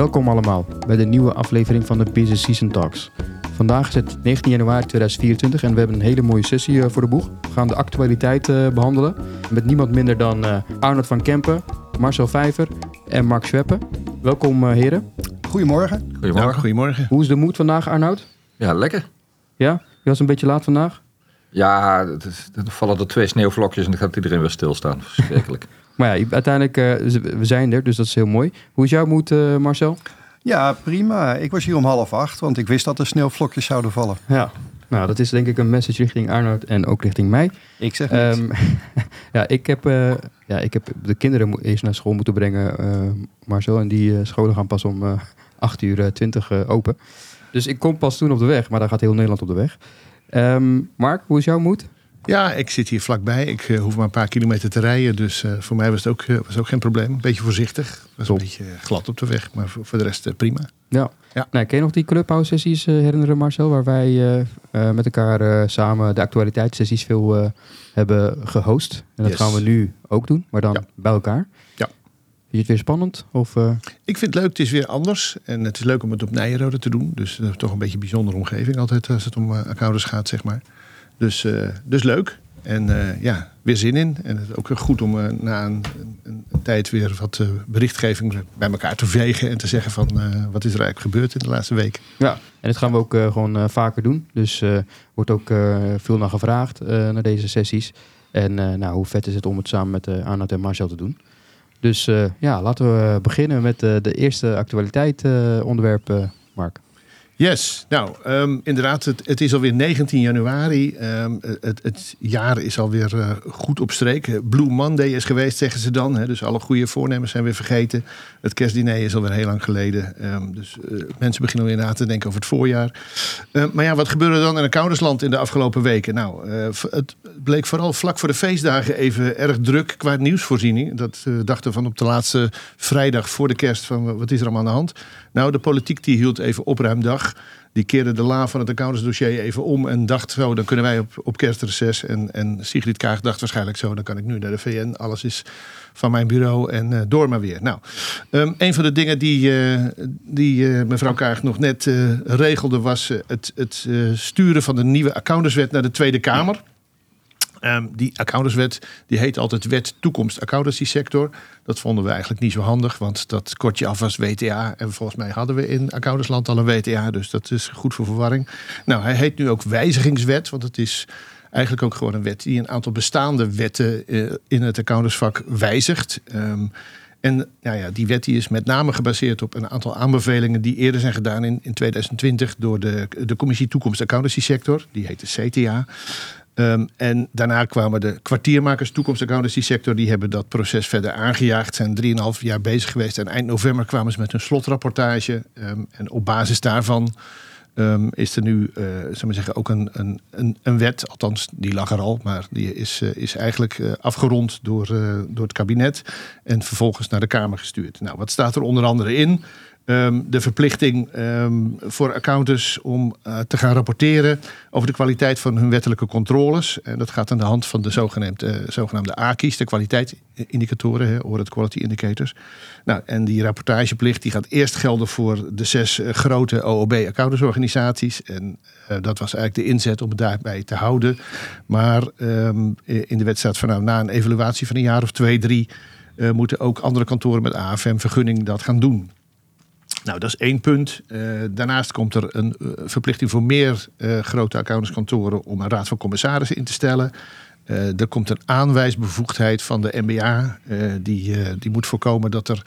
Welkom allemaal bij de nieuwe aflevering van de Business Season Talks. Vandaag is het 19 januari 2024 en we hebben een hele mooie sessie eh, voor de boeg. We gaan de actualiteit uh, behandelen met niemand minder dan uh, Arnold van Kempen, Marcel Vijver en Mark Schweppen. Welkom heren. Goedemorgen. Goedemorgen. Nou, goedemorgen. Hoe is de moed vandaag Arnoud? Ja, lekker. Ja? Je was een beetje laat vandaag? Ja, er vallen er twee sneeuwvlokjes en dan gaat iedereen weer stilstaan. Verschrikkelijk. Maar ja, uiteindelijk, uh, we zijn er, dus dat is heel mooi. Hoe is jouw moed, uh, Marcel? Ja, prima. Ik was hier om half acht, want ik wist dat er sneeuwvlokjes zouden vallen. Ja, nou, dat is denk ik een message richting Arnold en ook richting mij. Ik zeg um, ja, ik heb, uh, ja, ik heb de kinderen eerst naar school moeten brengen, Marcel. En die scholen gaan pas om 8 uur 20 open. Dus ik kom pas toen op de weg, maar daar gaat heel Nederland op de weg. Um, Mark, hoe is jouw moed? Ja, ik zit hier vlakbij. Ik uh, hoef maar een paar kilometer te rijden. Dus uh, voor mij was het ook, uh, was ook geen probleem. Een beetje voorzichtig. was Top. een beetje glad op de weg. Maar voor, voor de rest prima. Ja. ja. Nou, ken je nog die clubhouse sessies herinneren Marcel? Waar wij met elkaar samen de actualiteitssessies veel hebben gehost. En dat yes. gaan we nu ook doen. Maar dan ja. bij elkaar. Ja. Vind je het weer spannend? Of, Ik vind het leuk. Het is weer anders. En het is leuk om het op Nijenrode te doen. Dus toch een beetje een bijzondere omgeving altijd als het om accountants gaat, zeg maar. Dus, uh, dus leuk. En uh, ja, weer zin in. En het is ook goed om uh, na een, een, een, tijd weer wat berichtgeving bij elkaar te vegen. En te zeggen van wat is er eigenlijk gebeurd in de laatste week. Ja, en dat gaan we ook gewoon vaker doen. Dus wordt ook veel naar gevraagd naar deze sessies. En nou, hoe vet is het om het samen met uh, Arnoud en Marcel te doen. Dus ja, laten we beginnen met de eerste actualiteit onderwerp, Mark. Yes, nou um, inderdaad, het, het, is alweer 19 januari. Um, het, het, jaar is alweer uh, goed op streek. Blue Monday is geweest, zeggen ze dan. Hè, dus alle goede voornemens zijn weer vergeten. Het kerstdiner is alweer heel lang geleden. Um, dus uh, mensen beginnen weer na te denken over het voorjaar. maar ja, wat gebeurde er dan in accountantsland in de afgelopen weken? Nou, uh, het bleek vooral vlak voor de feestdagen even erg druk qua nieuwsvoorziening. Dat dachten van op de laatste vrijdag voor de kerst van wat is er allemaal aan de hand? Nou, de politiek die hield even opruimdag. Die keerde de la van het accountantsdossier even om en dacht zo, dan kunnen wij op, op kerstreces. En, en Sigrid Kaag dacht waarschijnlijk zo, dan kan ik nu naar de VN. Alles is van mijn bureau en uh, door maar weer. Nou, um, een van de dingen die, uh, die uh, mevrouw Kaag nog net regelde was het, het sturen van de nieuwe accountantswet naar de Tweede Kamer. Um, die accountantswet die heet altijd Wet Toekomst Accountancy Sector. Dat vonden we eigenlijk niet zo handig, want dat kortje af als WTA. En volgens mij hadden we in accountantsland al een WTA, dus dat is goed voor verwarring. Nou, hij heet nu ook Wijzigingswet, want het is eigenlijk ook gewoon een wet die een aantal bestaande wetten uh, in het accountantsvak wijzigt. Um, en nou ja, die wet die is met name gebaseerd op een aantal aanbevelingen die eerder zijn gedaan in, in 2020 door de, de Commissie Toekomst Accountancy Sector. Die heet de CTA. Um, en daarna kwamen de kwartiermakers, toekomstaccountancy sector, die hebben dat proces verder aangejaagd. Zijn drieënhalf jaar bezig geweest. En eind november kwamen ze met hun slotrapportage. Um, en op basis daarvan um, is er nu, uh, zal maar zeggen, ook een, een, een, wet. Althans, die lag er al, maar die is, uh, is eigenlijk uh, afgerond door, door het kabinet. En vervolgens naar de Kamer gestuurd. Nou, wat staat er onder andere in? Um, de verplichting um, voor accountants om uh, te gaan rapporteren over de kwaliteit van hun wettelijke controles. En dat gaat aan de hand van de zogenaamde, uh, zogenaamde AKI's, de kwaliteitsindicatoren, Audit Quality Indicators. Nou, en die rapportageplicht die gaat eerst gelden voor de zes uh, grote OOB-accountantsorganisaties. En dat was eigenlijk de inzet om het daarbij te houden. Maar um, in de wet staat van nou, na een evaluatie van een jaar of twee, drie, moeten ook andere kantoren met AFM-vergunning dat gaan doen. Nou, dat is één punt. Uh, daarnaast komt er een uh, verplichting voor meer uh, grote accountantskantoren om een raad van commissarissen in te stellen. Er komt een aanwijsbevoegdheid van de MBA. die, die moet voorkomen dat er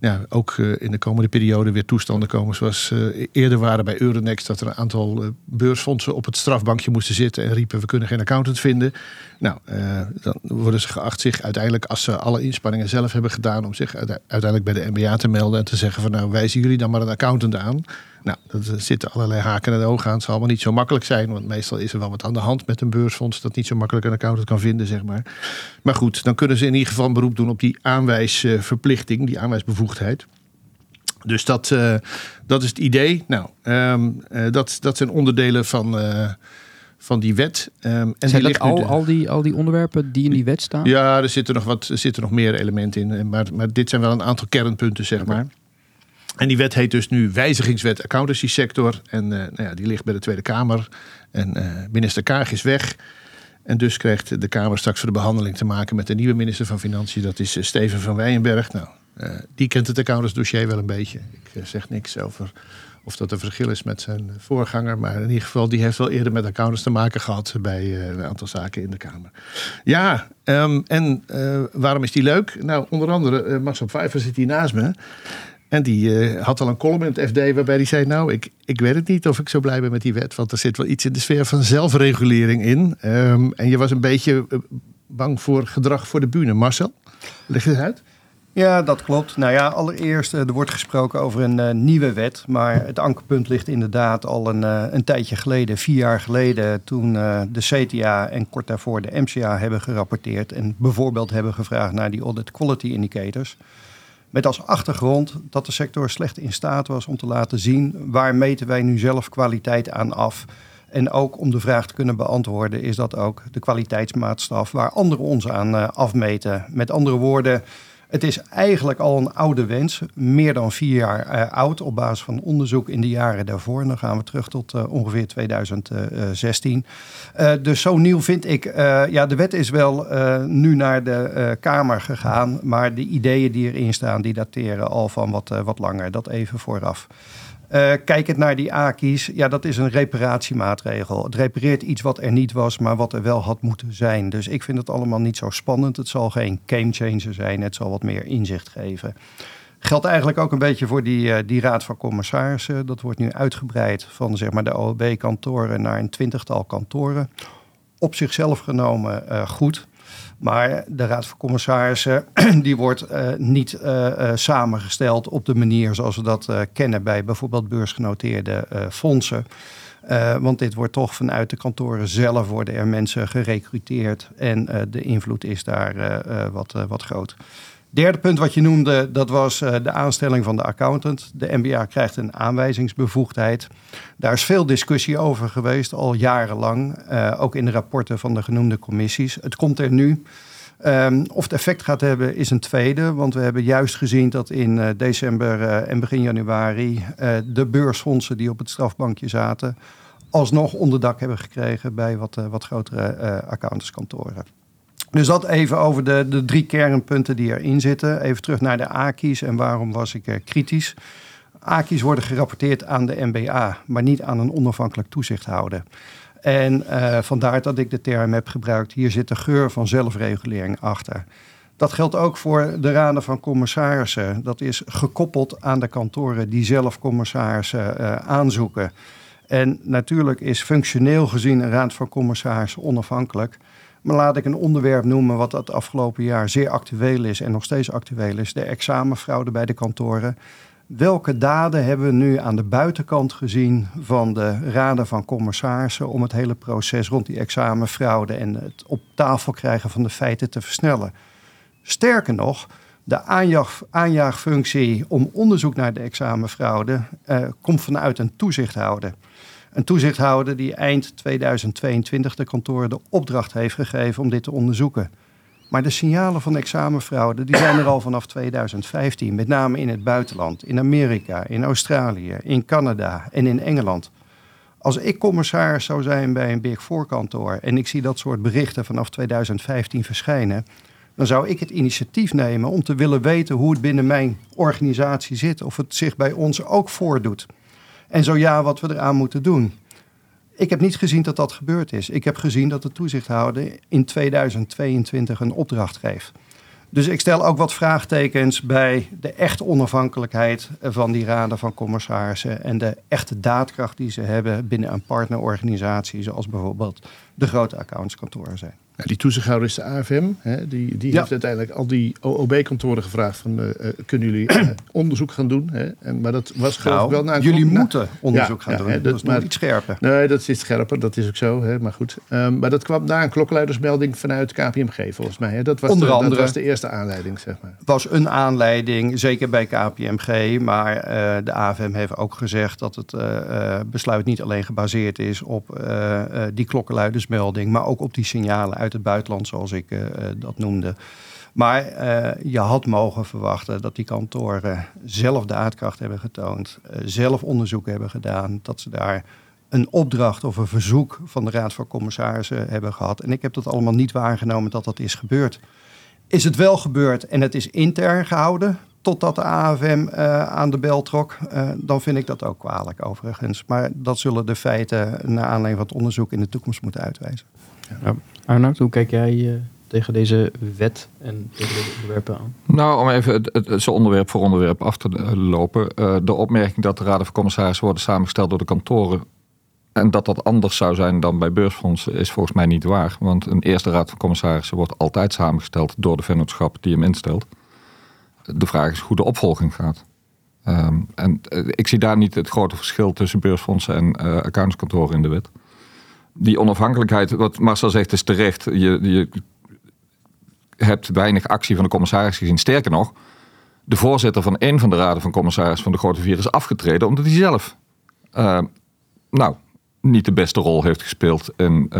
ja, ook in de komende periode weer toestanden komen zoals eerder waren bij Euronext. Dat er een aantal beursfondsen op het strafbankje moesten zitten en riepen we kunnen geen accountant vinden. Nou, dan worden ze geacht zich uiteindelijk als ze alle inspanningen zelf hebben gedaan om zich uiteindelijk bij de MBA te melden en te zeggen van nou wijzen jullie dan maar een accountant aan. Nou, er zitten allerlei haken en ogen aan. Het zal allemaal niet zo makkelijk zijn, want meestal is er wel wat aan de hand met een beursfonds dat niet zo makkelijk een accountant kan vinden, zeg maar. Maar goed, dan kunnen ze in ieder geval een beroep doen op die aanwijsverplichting, die aanwijsbevoegdheid. Dus dat, uh, dat is het idee. Nou, um, uh, dat, dat zijn onderdelen van. Uh, van die wet. Um, en zijn dat al, al, die, al die onderwerpen die in die wet staan? Ja, er zitten nog, wat, er zitten nog meer elementen in. Maar, maar dit zijn wel een aantal kernpunten, zeg maar. En die wet heet dus nu Wijzigingswet Accountancy Sector. En uh, nou ja, die ligt bij de Tweede Kamer. En uh, minister Kaag is weg. En dus krijgt de Kamer straks voor de behandeling te maken met de nieuwe minister van Financiën. Dat is Steven van Weyenberg. Nou, die kent het accountantsdossier wel een beetje. Ik zeg niks over of dat een verschil is met zijn voorganger. Maar in ieder geval, die heeft wel eerder met accountants te maken gehad bij een aantal zaken in de Kamer. Ja, um, en waarom is die leuk? Nou, onder andere, uh, Max op Vijver zit hier naast me. En die had al een column in het FD waarbij hij zei: Nou, ik, ik weet het niet of ik zo blij ben met die wet. Want er zit wel iets in de sfeer van zelfregulering in. Um, en je was een beetje bang voor gedrag voor de bühne. Marcel, leg het uit. Ja, dat klopt. Nou ja, allereerst, er wordt gesproken over een nieuwe wet. Maar het ankerpunt ligt inderdaad al een, een tijdje geleden, vier jaar geleden, toen de CTA en kort daarvoor de MCA hebben gerapporteerd. En bijvoorbeeld hebben gevraagd naar die audit quality indicators. Met als achtergrond dat de sector slecht in staat was om te laten zien waar meten wij nu zelf kwaliteit aan af. En ook om de vraag te kunnen beantwoorden, is dat ook de kwaliteitsmaatstaf waar anderen ons aan afmeten. Met andere woorden. Het is eigenlijk al een oude wens, meer dan vier jaar uh, oud op basis van onderzoek in de jaren daarvoor. En dan gaan we terug tot uh, ongeveer 2016. Uh, dus zo nieuw vind ik, ja, de wet is wel nu naar de Kamer gegaan, maar de ideeën die erin staan, die dateren al van wat, wat langer. Dat even vooraf. Uh, kijkend naar die AKI's, ja, dat is een reparatiemaatregel. Het repareert iets wat er niet was, maar wat er wel had moeten zijn. Dus ik vind het allemaal niet zo spannend. Het zal geen gamechanger zijn. Het zal wat meer inzicht geven. Geldt eigenlijk ook een beetje voor die, uh, die raad van commissarissen. Dat wordt nu uitgebreid van zeg maar, de OOB-kantoren naar een twintigtal kantoren. Op zichzelf genomen uh, goed. Maar de Raad van Commissarissen die wordt uh, niet uh, uh, samengesteld op de manier zoals we dat kennen bij bijvoorbeeld beursgenoteerde fondsen. want dit wordt toch vanuit de kantoren zelf worden er mensen gerecruiteerd en de invloed is daar wat, wat groot. Derde punt wat je noemde, dat was uh, de aanstelling van de accountant. De MBA krijgt een aanwijzingsbevoegdheid. Daar is veel discussie over geweest, al jarenlang. Uh, ook in de rapporten van de genoemde commissies. Het komt er nu. Um, of het effect gaat hebben is een tweede, want we hebben juist gezien dat in uh, december en begin januari de beursfondsen die op het strafbankje zaten, alsnog onderdak hebben gekregen bij wat, wat grotere accountantskantoren. Dus dat even over de, de drie kernpunten die erin zitten. Even terug naar de AKI's en waarom was ik er kritisch. AKI's worden gerapporteerd aan de MBA, maar niet aan een onafhankelijk toezichthouder. En uh, vandaar dat ik de term heb gebruikt. Hier zit de geur van zelfregulering achter. Dat geldt ook voor de raden van commissarissen. Dat is gekoppeld aan de kantoren die zelf commissarissen uh, aanzoeken. En natuurlijk is functioneel gezien een raad van commissarissen onafhankelijk. Maar laat ik een onderwerp noemen wat het afgelopen jaar zeer actueel is en nog steeds actueel is. De examenfraude bij de kantoren. Welke daden hebben we nu aan de buitenkant gezien van de raden van commissarissen om het hele proces rond die examenfraude en het op tafel krijgen van de feiten te versnellen? Sterker nog, de aanjaag, aanjaagfunctie om onderzoek naar de examenfraude uh, komt vanuit een toezichthouder. Een toezichthouder die eind 2022 de kantoren de opdracht heeft gegeven om dit te onderzoeken. Maar de signalen van examenfraude die zijn er al vanaf 2015, met name in het buitenland, in Amerika, in Australië, in Canada en in Engeland. Als ik commissaris zou zijn bij een Big Four kantoor en ik zie dat soort berichten vanaf 2015 verschijnen, dan zou ik het initiatief nemen om te willen weten hoe het binnen mijn organisatie zit, of het zich bij ons ook voordoet. En zo ja, wat we eraan moeten doen. Ik heb niet gezien dat dat gebeurd is. Ik heb gezien dat de toezichthouder in 2022 een opdracht geeft. Dus ik stel ook wat vraagtekens bij de echte onafhankelijkheid van die raden van commissarissen en de echte daadkracht die ze hebben binnen een partnerorganisatie, zoals bijvoorbeeld de grote accountskantoren zijn. Nou, die toezichthouder is de AFM. Hè, die die ja. heeft uiteindelijk al die OOB-kantoren gevraagd van... Uh, kunnen jullie uh, onderzoek gaan doen? Hè? En, maar dat was geloof nou, ik wel... Na jullie moeten onderzoek ja, gaan doen. Hè, dat, dat, is maar, iets scherper. Nee, dat is iets scherper. Dat is ook zo. Hè, maar goed. Um, maar dat kwam na een klokkenluidersmelding vanuit KPMG volgens mij. Hè. Dat, was Onder de, andere, dat was de eerste aanleiding, zeg maar. was een aanleiding, zeker bij KPMG. Maar uh, de AFM heeft ook gezegd dat het besluit niet alleen gebaseerd is... op die klokkenluidersmelding... maar ook op die signalen uit het buitenland... zoals ik uh, dat noemde. Maar eh, je had mogen verwachten dat die kantoren zelf daadkracht hebben getoond, eh, zelf onderzoek hebben gedaan, dat ze daar een opdracht of een verzoek van de Raad van Commissarissen hebben gehad. En ik heb dat allemaal niet waargenomen dat dat is gebeurd. Is het wel gebeurd en het is intern gehouden totdat de AFM uh, aan de bel trok, uh, dan vind ik dat ook kwalijk overigens. Maar dat zullen de feiten naar aanleiding van het onderzoek in de toekomst moeten uitwijzen. Ja. Arnoud, hoe kijk jij uh, tegen deze wet en tegen deze onderwerpen aan? Nou, om even het, het, het onderwerp voor onderwerp af te lopen. de opmerking dat de raden van commissarissen worden samengesteld door de kantoren en dat dat anders zou zijn dan bij beursfondsen is volgens mij niet waar. Want een eerste raad van commissarissen wordt altijd samengesteld door de vennootschap die hem instelt. De vraag is hoe de opvolging gaat. Um, en uh, ik zie daar niet het grote verschil tussen beursfondsen en uh, in de wet. Die onafhankelijkheid, wat Marcel zegt, is terecht. Je, je hebt weinig actie van de commissaris gezien. Sterker nog, de voorzitter van een van de raden van commissaris van de grote vier is afgetreden omdat hij zelf, uh, nou, niet de beste rol heeft gespeeld in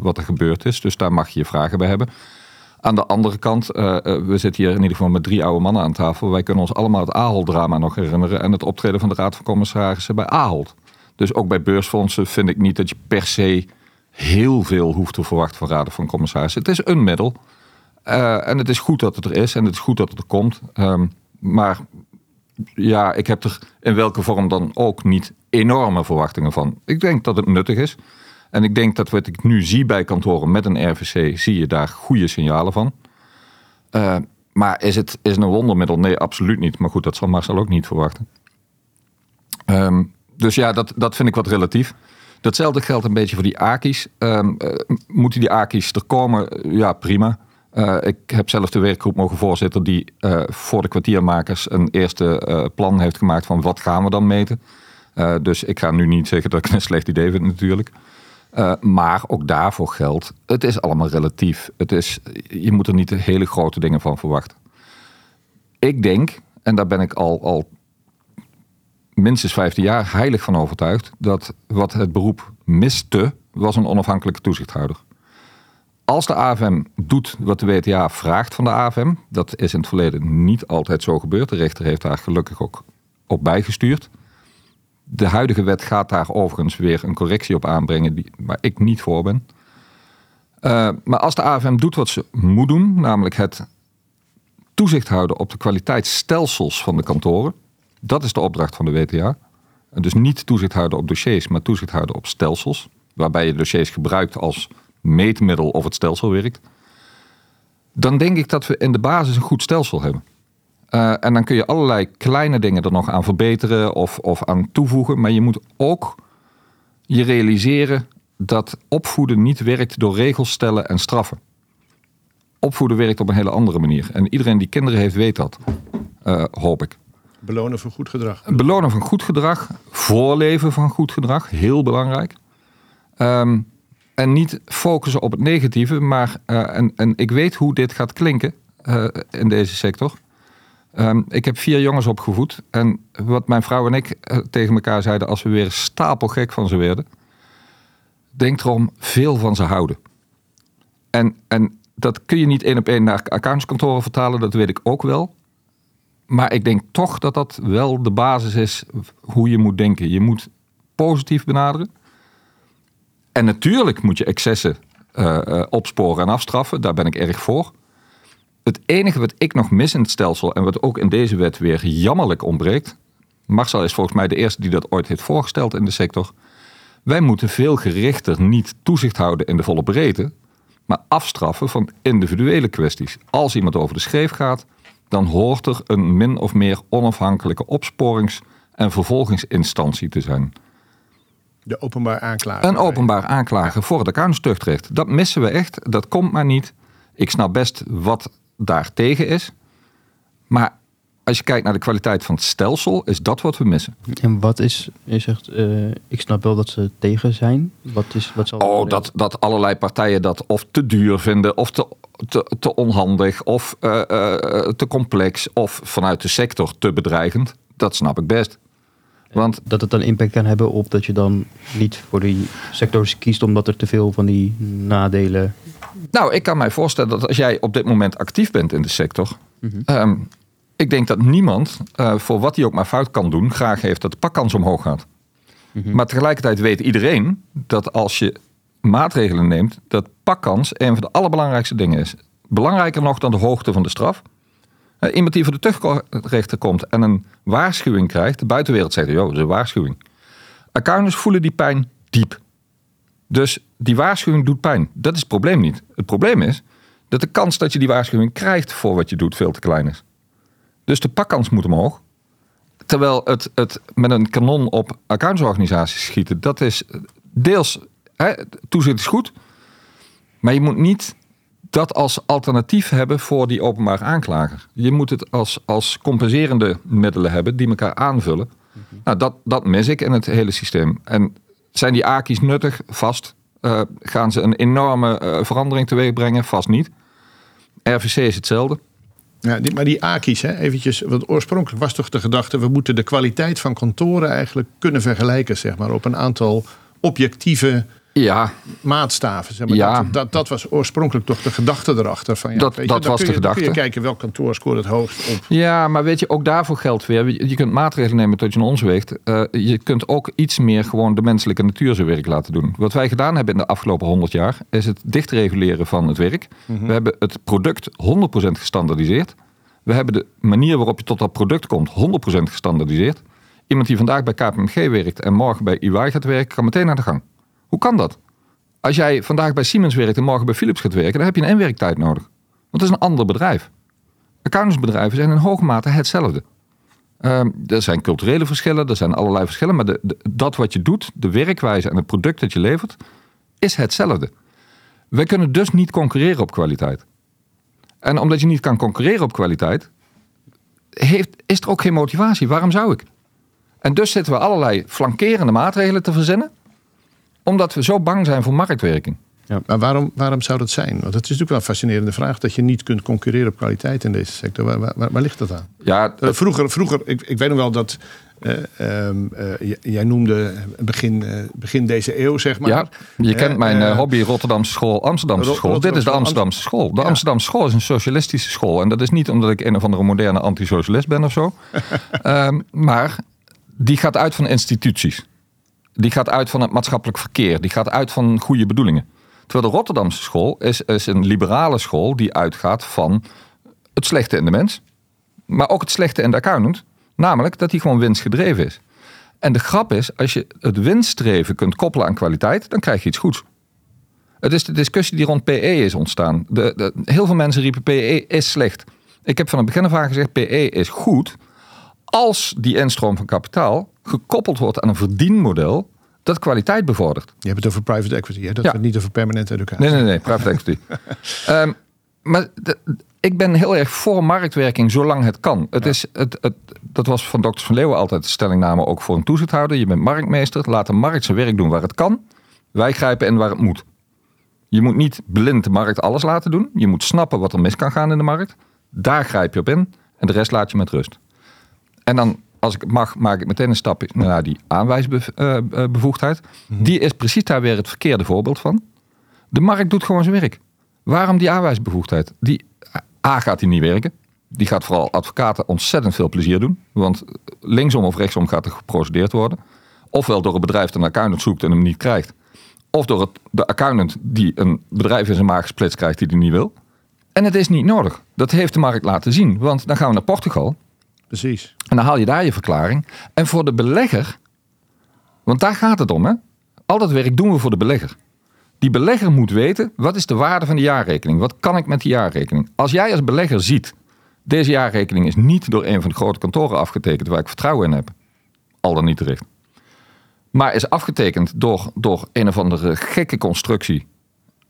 wat er gebeurd is. Dus daar mag je je vragen bij hebben. Aan de andere kant, uh, we zitten hier in ieder geval met drie oude mannen aan tafel. Wij kunnen ons allemaal het Ahold-drama nog herinneren en het optreden van de Raad van Commissarissen bij Ahold. Dus ook bij beursfondsen vind ik niet dat je per se heel veel hoeft te verwachten van Raden van Commissarissen. Het is een middel. Uh, en het is goed dat het er is en het is goed dat het er komt. Um, maar ja, ik heb er in welke vorm dan ook niet enorme verwachtingen van. Ik denk dat het nuttig is. En ik denk dat wat ik nu zie bij kantoren met een RVC, zie je daar goede signalen van. Uh, maar is het, is een wondermiddel? Nee, absoluut niet. Maar goed, dat zal Marcel ook niet verwachten. Um, dus ja, dat, dat vind ik wat relatief. Datzelfde geldt een beetje voor die AKI's. Um, uh, moeten die AKI's er komen? Ja, prima. Uh, ik heb zelf de werkgroep mogen voorzitten die voor de kwartiermakers een eerste plan heeft gemaakt van wat gaan we dan meten. dus ik ga nu niet zeggen dat ik een slecht idee vind natuurlijk. Uh, maar ook daarvoor geldt, het is allemaal relatief. Het is, je moet er niet hele grote dingen van verwachten. Ik denk, en daar ben ik al, al minstens 15 jaar heilig van overtuigd, dat wat het beroep miste, was een onafhankelijke toezichthouder. Als de AFM doet wat de WTA vraagt van de AFM, dat is in het verleden niet altijd zo gebeurd. De rechter heeft daar gelukkig ook op bijgestuurd. De huidige wet gaat daar overigens weer een correctie op aanbrengen die, waar ik niet voor ben. Uh, maar als de AFM doet wat ze moet doen, namelijk het toezicht houden op de kwaliteitsstelsels van de kantoren, dat is de opdracht van de WTA. Dus niet toezicht houden op dossiers, maar toezicht houden op stelsels, waarbij je dossiers gebruikt als meetmiddel of het stelsel werkt. Dan denk ik dat we in de basis een goed stelsel hebben. Uh, en dan kun je allerlei kleine dingen er nog aan verbeteren of, of aan toevoegen. Maar je moet ook je realiseren dat opvoeden niet werkt door regels stellen en straffen. Opvoeden werkt op een hele andere manier. En iedereen die kinderen heeft, weet dat. Uh, hoop ik. Belonen van goed gedrag. Belonen van goed gedrag. Voorleven van goed gedrag. Heel belangrijk. Um, en niet focussen op het negatieve. Maar, uh, en, en ik weet hoe dit gaat klinken in deze sector. Um, ik heb vier jongens opgevoed. En wat mijn vrouw en ik uh, tegen elkaar zeiden als we weer stapelgek van ze werden. Denk erom veel van ze houden. En, en dat kun je niet één op één naar accountskantoren vertalen, dat weet ik ook wel. Maar ik denk toch dat dat wel de basis is hoe je moet denken. Je moet positief benaderen. En natuurlijk moet je excessen uh, uh, opsporen en afstraffen. Daar ben ik erg voor het enige wat ik nog mis in het stelsel en wat ook in deze wet weer jammerlijk ontbreekt. Marcel is volgens mij de eerste die dat ooit heeft voorgesteld in de sector. Wij moeten veel gerichter niet toezicht houden in de volle breedte, maar afstraffen van individuele kwesties. Als iemand over de scheef gaat, dan hoort er een min of meer onafhankelijke opsporings- en vervolgingsinstantie te zijn. De openbaar aanklager. Een openbaar aanklager voor het accountstuchtrecht. Dat missen we echt. Dat komt maar niet. Ik snap best wat daartegen is. Maar als je kijkt naar de kwaliteit van het stelsel, is dat wat we missen. En wat is, je zegt, uh, ik snap wel dat ze tegen zijn. Wat is, wat zal oh, dat, dat allerlei partijen dat of te duur vinden, of te, te, te onhandig, of uh, uh, te complex, of vanuit de sector te bedreigend. Dat snap ik best. Want, dat het dan impact kan hebben op dat je dan niet voor die sector kiest omdat er te veel van die nadelen Nou, ik kan mij voorstellen dat als jij op dit moment actief bent in de sector. ehm, ik denk dat niemand, eh, voor wat hij ook maar fout kan doen, graag heeft dat de pakkans omhoog gaat. Maar tegelijkertijd weet iedereen dat als je maatregelen neemt, dat pakkans een van de allerbelangrijkste dingen is. Belangrijker nog dan de hoogte van de straf. Eh, iemand die voor de tuchtrechter komt en een waarschuwing krijgt, de buitenwereld zegt, joh, dat is een waarschuwing. Accountants voelen die pijn diep. Dus die waarschuwing doet pijn. Dat is het probleem niet. Het probleem is dat de kans dat je die waarschuwing krijgt voor wat je doet veel te klein is. Dus de pakkans moet omhoog. Terwijl het, het met een kanon op accountantsorganisaties schieten, dat is deels, hè, toezicht is goed. Maar je moet niet dat als alternatief hebben voor die openbaar aanklager. Je moet het als, als compenserende middelen hebben die elkaar aanvullen. Nou, dat, dat mis ik in het hele systeem. En zijn die AKI's nuttig? Vast. Eh, gaan ze een enorme eh, verandering teweeg brengen? Vast niet. RVC is hetzelfde. Ja, maar die AKI's, hè, eventjes, want oorspronkelijk was toch de gedachte... we moeten de kwaliteit van kantoren eigenlijk kunnen vergelijken... zeg maar, op een aantal objectieve Ja, maatstaven. Zeg maar. Ja. dat, dat, dat was oorspronkelijk toch de gedachte erachter. Van, ja, Dat- weet je, dat dan was de dan kun je gedachte. kijken welk kantoor scoort het hoogst op. Ja, maar weet je, ook daarvoor geldt weer. Je kunt maatregelen nemen tot je een ons weegt. Eh, je kunt ook iets meer gewoon de menselijke natuur zijn werk laten doen. Wat wij gedaan hebben in de afgelopen 100 jaar, is het dicht reguleren van het werk. We hebben het product 100% gestandaardiseerd. We hebben de manier waarop je tot dat product komt 100% gestandaardiseerd. Iemand die vandaag bij KPMG werkt en morgen bij EY gaat werken, kan meteen aan de gang. Hoe kan dat? Als jij vandaag bij Siemens werkt en morgen bij Philips gaat werken, dan heb je een inwerktijd nodig. Want dat is een ander bedrijf. Accountantsbedrijven zijn in hoge mate hetzelfde. Ehm, er zijn culturele verschillen, er zijn allerlei verschillen, maar de, dat wat je doet, de werkwijze en het product dat je levert, is hetzelfde. We kunnen dus niet concurreren op kwaliteit. En omdat je niet kan concurreren op kwaliteit, heeft, is er ook geen motivatie. Waarom zou ik? En dus zitten we allerlei flankerende maatregelen te verzinnen, omdat we zo bang zijn voor marktwerking. Maar waarom, waarom zou dat zijn? Want het is natuurlijk wel een fascinerende vraag... dat je niet kunt concurreren op kwaliteit in deze sector. Waar, waar, waar ligt dat aan? Ja, Eh, vroeger, vroeger ik, ik weet nog wel dat... eh, ehm, eh, jij noemde begin, begin deze eeuw, zeg maar. Ja, je kent mijn hobby Rotterdamse school, Amsterdamse school. Dit is de Amsterdamse school. De Ja. Amsterdamse school is een socialistische school. En dat is niet omdat ik een of andere moderne antisocialist ben of zo. Ehm, maar die gaat uit van instituties. Die gaat uit van het maatschappelijk verkeer. Die gaat uit van goede bedoelingen. Terwijl de Rotterdamse school is, is een liberale school die uitgaat van het slechte in de mens. Maar ook het slechte in de accountant. Namelijk dat hij gewoon winstgedreven is. En de grap is, als je het winststreven kunt koppelen aan kwaliteit, dan krijg je iets goeds. Het is de discussie die rond PE is ontstaan. De, de, heel veel mensen riepen PE is slecht. Ik heb van het begin af aan gezegd PE is goed als die instroom van kapitaal gekoppeld wordt aan een verdienmodel dat kwaliteit bevordert. Je hebt het over private equity, hè? dat Ja. niet over permanente educatie. Nee, nee, nee, private equity. Ehm, maar de- ik ben heel erg voor marktwerking zolang het kan. Het is, het, het, dat was van Dr. van Leeuwen altijd de stellingname ook voor een toezichthouder. Je bent marktmeester, laat de markt zijn werk doen waar het kan. Wij grijpen in waar het moet. Je moet niet blind de markt alles laten doen. Je moet snappen wat er mis kan gaan in de markt. Daar grijp je op in en de rest laat je met rust. En dan, als ik het mag, maak ik meteen een stapje naar die aanwijsbevoegdheid. Die is precies daar weer het verkeerde voorbeeld van. De markt doet gewoon zijn werk. Waarom die aanwijsbevoegdheid? Die, A gaat die niet werken. Die gaat vooral advocaten ontzettend veel plezier doen. Want linksom of rechtsom gaat er geprocedeerd worden. Ofwel door een bedrijf dat een accountant zoekt en hem niet krijgt. Of door het, de accountant die een bedrijf in zijn maag gesplitst krijgt die hij niet wil. En het is niet nodig. Dat heeft de markt laten zien. Want dan gaan we naar Portugal. Precies. En dan haal je daar je verklaring. En voor de belegger, want daar gaat het om, hè? Al dat werk doen we voor de belegger. Die belegger moet weten, wat is de waarde van de jaarrekening? Wat kan ik met die jaarrekening? Als jij als belegger ziet, deze jaarrekening is niet door een van de grote kantoren afgetekend waar ik vertrouwen in heb. Al dan niet terecht. Maar is afgetekend door, door een of andere gekke constructie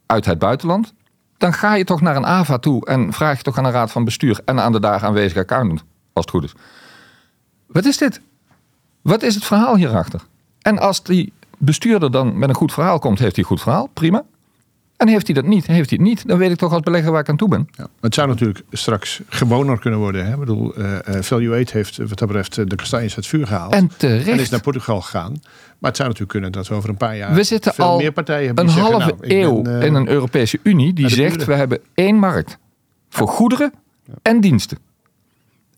uit het buitenland. Dan ga je toch naar een AVA toe en vraag je toch aan een raad van bestuur en aan de daar aanwezige accountant, als het goed is. Wat is dit? Wat is het verhaal hierachter? En als die bestuurder dan met een goed verhaal komt, heeft hij een goed verhaal, prima. En heeft hij dat niet, heeft hij het niet, dan weet ik toch als belegger waar ik aan toe ben. Ja. Het zou natuurlijk straks gewoner kunnen worden. Hè? Ik bedoel, uh, Value 8 heeft wat dat betreft de kastanjes uit het vuur gehaald. En terecht. En is naar Portugal gegaan. Maar het zou natuurlijk kunnen dat we over een paar jaar we zitten veel al meer partijen hebben een zeggen, halve nou, eeuw ben, uh, in een Europese Unie die zegt we hebben één markt voor goederen en diensten.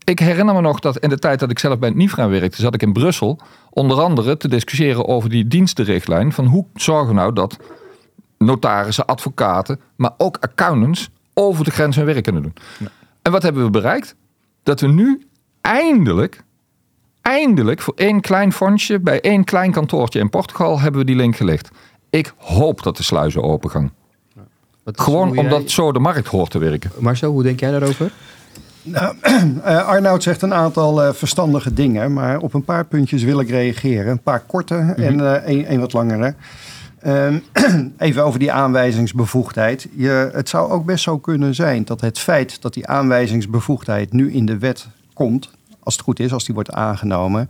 Ik herinner me nog dat in de tijd dat ik zelf bij het NIFRA werkte, zat ik in Brussel onder andere te discussiëren over die dienstenrichtlijn. Van hoe zorgen we nou dat notarissen, advocaten, maar ook accountants over de grens hun werk kunnen doen. En wat hebben we bereikt? Dat we nu eindelijk, eindelijk voor één klein fondsje bij één klein kantoortje in Portugal hebben we die link gelegd. Ik hoop dat de sluizen open gaan. Gewoon omdat jij- zo de markt hoort te werken. Marcel, hoe denk jij daarover? Nou, eh, Arnoud zegt een aantal eh, verstandige dingen, maar op een paar puntjes wil ik reageren. Een paar korte en eh, een, een wat langere. Ehm, even over die aanwijzingsbevoegdheid. Je, het zou ook best zo kunnen zijn dat het feit dat die aanwijzingsbevoegdheid nu in de wet komt, als het goed is, als die wordt aangenomen,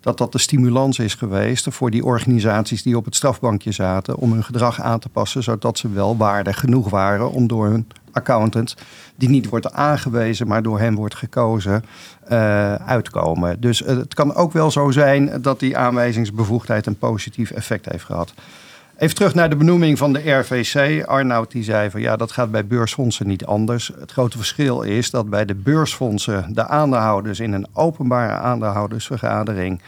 dat dat de stimulans is geweest voor die organisaties die op het strafbankje zaten om hun gedrag aan te passen, zodat ze wel waardig genoeg waren om door hun accountant, die niet wordt aangewezen, maar door hem wordt gekozen, eh, uitkomen. Dus eh, het kan ook wel zo zijn dat die aanwijzingsbevoegdheid een positief effect heeft gehad. Even terug naar de benoeming van de RVC. Arnoud die zei van ja, dat gaat bij beursfondsen niet anders. Het grote verschil is dat bij de beursfondsen de aandeelhouders in een openbare aandeelhoudersvergadering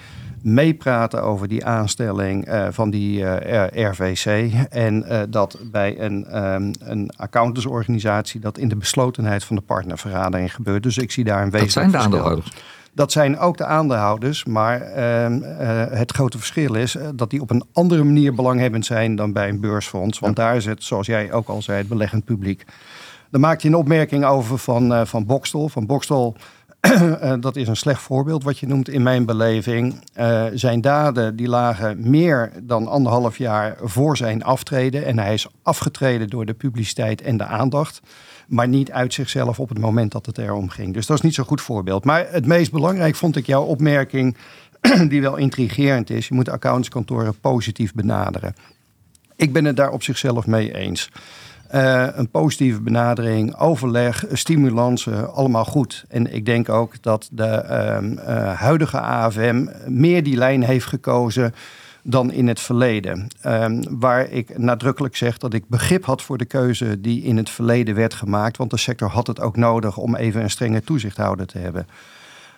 meepraten over die aanstelling eh, van die eh, RVC. En eh, dat bij een, ehm, een accountantsorganisatie dat in de beslotenheid van de partnervergadering gebeurt. Dus ik zie daar een Dat wezenlijk zijn de verschil. aandeelhouders. Dat zijn ook de aandeelhouders, maar ehm, eh, het grote verschil is dat die op een andere manier belanghebbend zijn dan bij een beursfonds. Want daar is het, zoals jij ook al zei, het beleggend publiek. Dan maakt hij een opmerking over van, van Bokstel. Van Bokstel, dat is een slecht voorbeeld wat je noemt in mijn beleving. Eh, zijn daden die lagen meer dan anderhalf jaar voor zijn aftreden. En hij is afgetreden door de publiciteit en de aandacht. Maar niet uit zichzelf op het moment dat het erom ging. Dus dat is niet zo'n goed voorbeeld. Maar het meest belangrijk vond ik jouw opmerking, die wel intrigerend is. Je moet accountantskantoren positief benaderen. Ik ben het daar op zichzelf mee eens. Eh, een positieve benadering, overleg, stimulansen, allemaal goed. En ik denk ook dat de ehm, eh, huidige AFM meer die lijn heeft gekozen dan in het verleden. Ehm, waar ik nadrukkelijk zeg dat ik begrip had voor de keuze die in het verleden werd gemaakt. Want de sector had het ook nodig om even een strenge toezichthouder te hebben.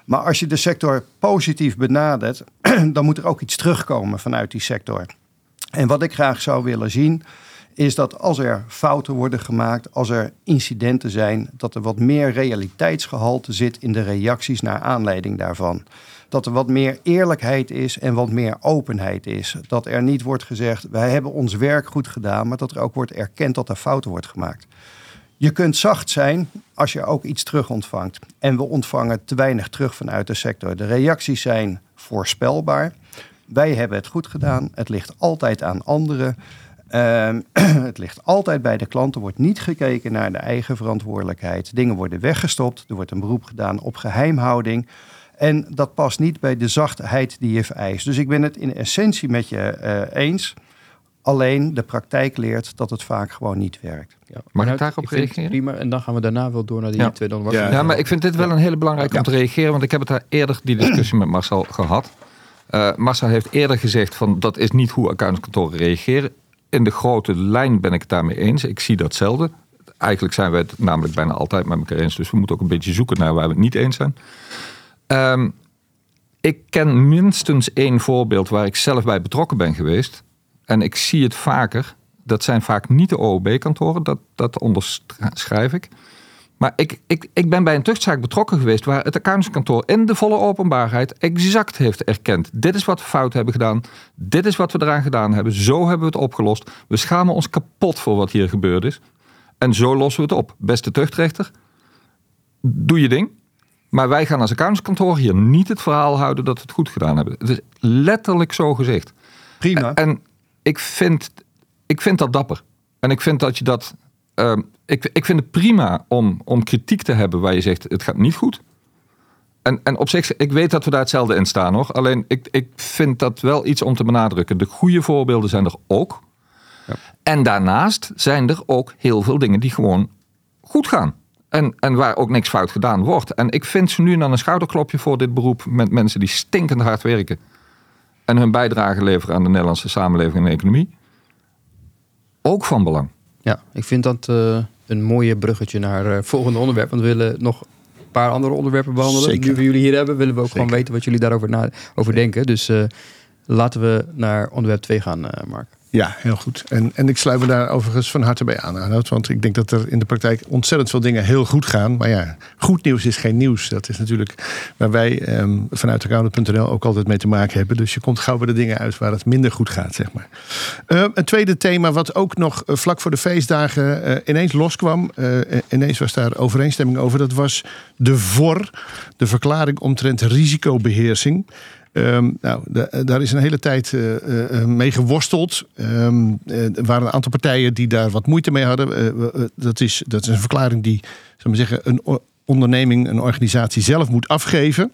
Maar als je de sector positief benadert, dan moet er ook iets terugkomen vanuit die sector. En wat ik graag zou willen zien, is dat als er fouten worden gemaakt, als er incidenten zijn, dat er wat meer realiteitsgehalte zit in de reacties naar aanleiding daarvan. Dat er wat meer eerlijkheid is en wat meer openheid is. Dat er niet wordt gezegd, wij hebben ons werk goed gedaan, maar dat er ook wordt erkend dat er fouten wordt gemaakt. Je kunt zacht zijn als je ook iets terug ontvangt. En we ontvangen te weinig terug vanuit de sector. De reacties zijn voorspelbaar. Wij hebben het goed gedaan. Het ligt altijd aan anderen. Ehm, het ligt altijd bij de klant. Er wordt niet gekeken naar de eigen verantwoordelijkheid. Dingen worden weggestopt. Er wordt een beroep gedaan op geheimhouding. En dat past niet bij de zachtheid die je vereist. Dus ik ben het in essentie met je eh, eens. Alleen de praktijk leert dat het vaak gewoon niet werkt. Ja. Mag ik Nou, daarop vind het reageren? Prima, en dan gaan we daarna wel door naar die Ja. twee. Dan was Ja. Ja, maar ik vind dit wel een hele belangrijke om te reageren, want ik heb het daar eerder die discussie met Marcel gehad. Eh, Marcel heeft eerder gezegd van dat is niet hoe accountskantoren reageren. In de grote lijn ben ik het daarmee eens. Ik zie datzelfde. Eigenlijk zijn we het namelijk bijna altijd met elkaar eens, dus we moeten ook een beetje zoeken naar waar we het niet eens zijn. Ehm, ik ken minstens één voorbeeld waar ik zelf bij betrokken ben geweest. En ik zie het vaker. Dat zijn vaak niet de OOB-kantoren, dat, dat onderschrijf ik. Maar ik, ik, ik ben bij een tuchtzaak betrokken geweest waar het accountantskantoor in de volle openbaarheid exact heeft erkend. Dit is wat we fout hebben gedaan. Dit is wat we eraan gedaan hebben. Zo hebben we het opgelost. We schamen ons kapot voor wat hier gebeurd is. En zo lossen we het op. Beste tuchtrechter, doe je ding. Maar wij gaan als accountantskantoor hier niet het verhaal houden dat we het goed gedaan hebben. Het is letterlijk zo gezegd. Prima. En ik vind, ik vind dat dapper. En ik vind dat je dat. Ehm, ik, ik vind het prima om, om kritiek te hebben waar je zegt het gaat niet goed. En, en op zich, ik weet dat we daar hetzelfde in staan hoor. Alleen ik, ik vind dat wel iets om te benadrukken. De goede voorbeelden zijn er ook. En daarnaast zijn er ook heel veel dingen die gewoon goed gaan. En, en waar ook niks fout gedaan wordt. En ik vind ze nu dan een schouderklopje voor dit beroep met mensen die stinkend hard werken. En hun bijdrage leveren aan de Nederlandse samenleving en economie. Ook van belang. Ja, ik vind dat uh, een mooie bruggetje naar het uh, volgende onderwerp. Want we willen nog een paar andere onderwerpen behandelen. Zeker. Nu we jullie hier hebben, willen we ook Zeker. gewoon weten wat jullie daarover na, over denken. Dus uh, laten we naar onderwerp 2 gaan, Mark. Ja, heel goed. En, en ik sluit me daar overigens van harte bij aan, Arnoud. Want ik denk dat er in de praktijk ontzettend veel dingen heel goed gaan. Maar ja, goed nieuws is geen nieuws. Dat is natuurlijk waar wij um, vanuit accountant.nl ook altijd mee te maken hebben. Dus je komt gauw bij de dingen uit waar het minder goed gaat, zeg maar. Uh, een tweede thema wat ook nog uh, vlak voor de feestdagen uh, ineens loskwam. ineens was daar overeenstemming over. Dat was de VOR, de verklaring omtrent risicobeheersing. Um, nou, daar is een hele tijd uh, uh, mee geworsteld. Um, er waren een aantal partijen die daar wat moeite mee hadden. Dat, is, dat is een verklaring die zal maar zeggen, een onderneming, een organisatie zelf moet afgeven.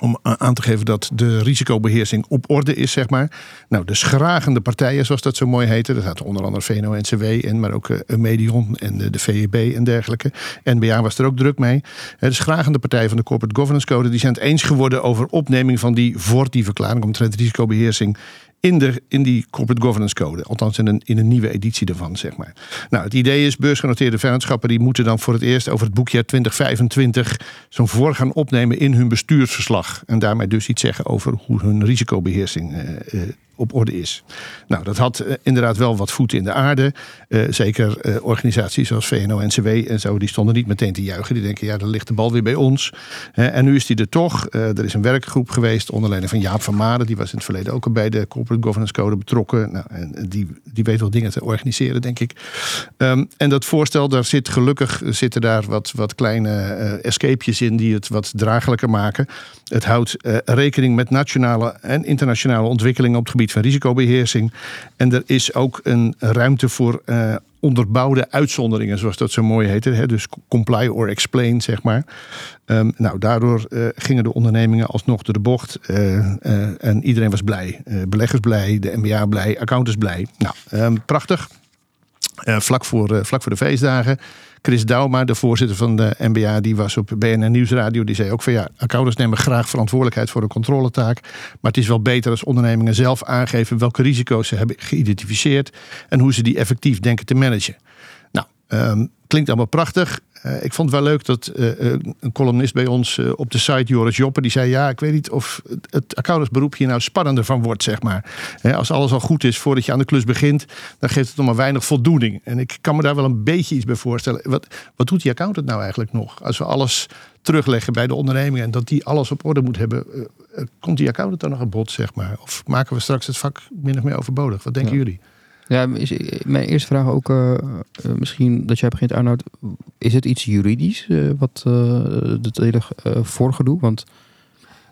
Om aan te geven dat de risicobeheersing op orde is, zeg maar. Nou, de schragende partijen, zoals dat zo mooi heette. Dat zaten onder andere VNO-NCW, en maar ook uh, Medion en de, VEB en dergelijke. NBA was er ook druk mee. De schragende partijen van de Corporate Governance Code... die zijn het eens geworden over opneming van die voor die verklaring... omtrent risicobeheersing in, de, in die Corporate Governance Code. Althans in een, in een nieuwe editie ervan, zeg maar. Nou, het idee is, beursgenoteerde vennootschappen... die moeten dan voor het eerst over het boekjaar 2025... zo'n voor gaan opnemen in hun bestuursverslag. En daarmee dus iets zeggen over hoe hun risicobeheersing uh, uh, op orde is. Nou, dat had uh, inderdaad wel wat voeten in de aarde. Uh, zeker uh, organisaties zoals VNO-NCW en zo, die stonden niet meteen te juichen. Die denken, ja, dan ligt de bal weer bij ons. en nu is die er toch. er is een werkgroep geweest onder leiding van Jaap van Maden. Die was in het verleden ook al bij de Corporate Governance Code betrokken. Nou, en die, die weet wel dingen te organiseren, denk ik. Um, en dat voorstel, daar zit gelukkig zitten daar wat, wat kleine escapejes in die het wat draaglijker maken. Het houdt rekening met nationale en internationale ontwikkelingen op het gebied van risicobeheersing. En er is ook een ruimte voor uh, onderbouwde uitzonderingen, zoals dat zo mooi heette. Hè? Dus comply or explain, zeg maar. Um, nou, daardoor uh, gingen de ondernemingen alsnog door de bocht. En iedereen was blij. beleggers blij, de MBA blij, accountants blij. Nou, um, prachtig. vlak, voor, vlak voor de feestdagen. Chris Dauma, de voorzitter van de NBA, die was op BNN Nieuwsradio. Die zei ook van ja, accountants nemen graag verantwoordelijkheid voor een controletaak. Maar het is wel beter als ondernemingen zelf aangeven welke risico's ze hebben geïdentificeerd. En hoe ze die effectief denken te managen. Nou, um, klinkt allemaal prachtig. Uh, ik vond het wel leuk dat uh, een columnist bij ons uh, op de site, Joris Joppen, die zei: Ja, ik weet niet of het accountantsberoep hier nou spannender van wordt, zeg maar. He, als alles al goed is voordat je aan de klus begint, dan geeft het nog maar weinig voldoening. En ik kan me daar wel een beetje iets bij voorstellen. Wat, wat doet die accountant nou eigenlijk nog? Als we alles terugleggen bij de onderneming en dat die alles op orde moet hebben, komt die accountant dan nog aan bod, zeg maar? Of maken we straks het vak min of meer overbodig? Wat denken ja. jullie? Ja, mijn eerste vraag ook uh, uh, misschien dat jij begint, Arnoud. Is het iets juridisch uh, wat het hele voorgedoe? Want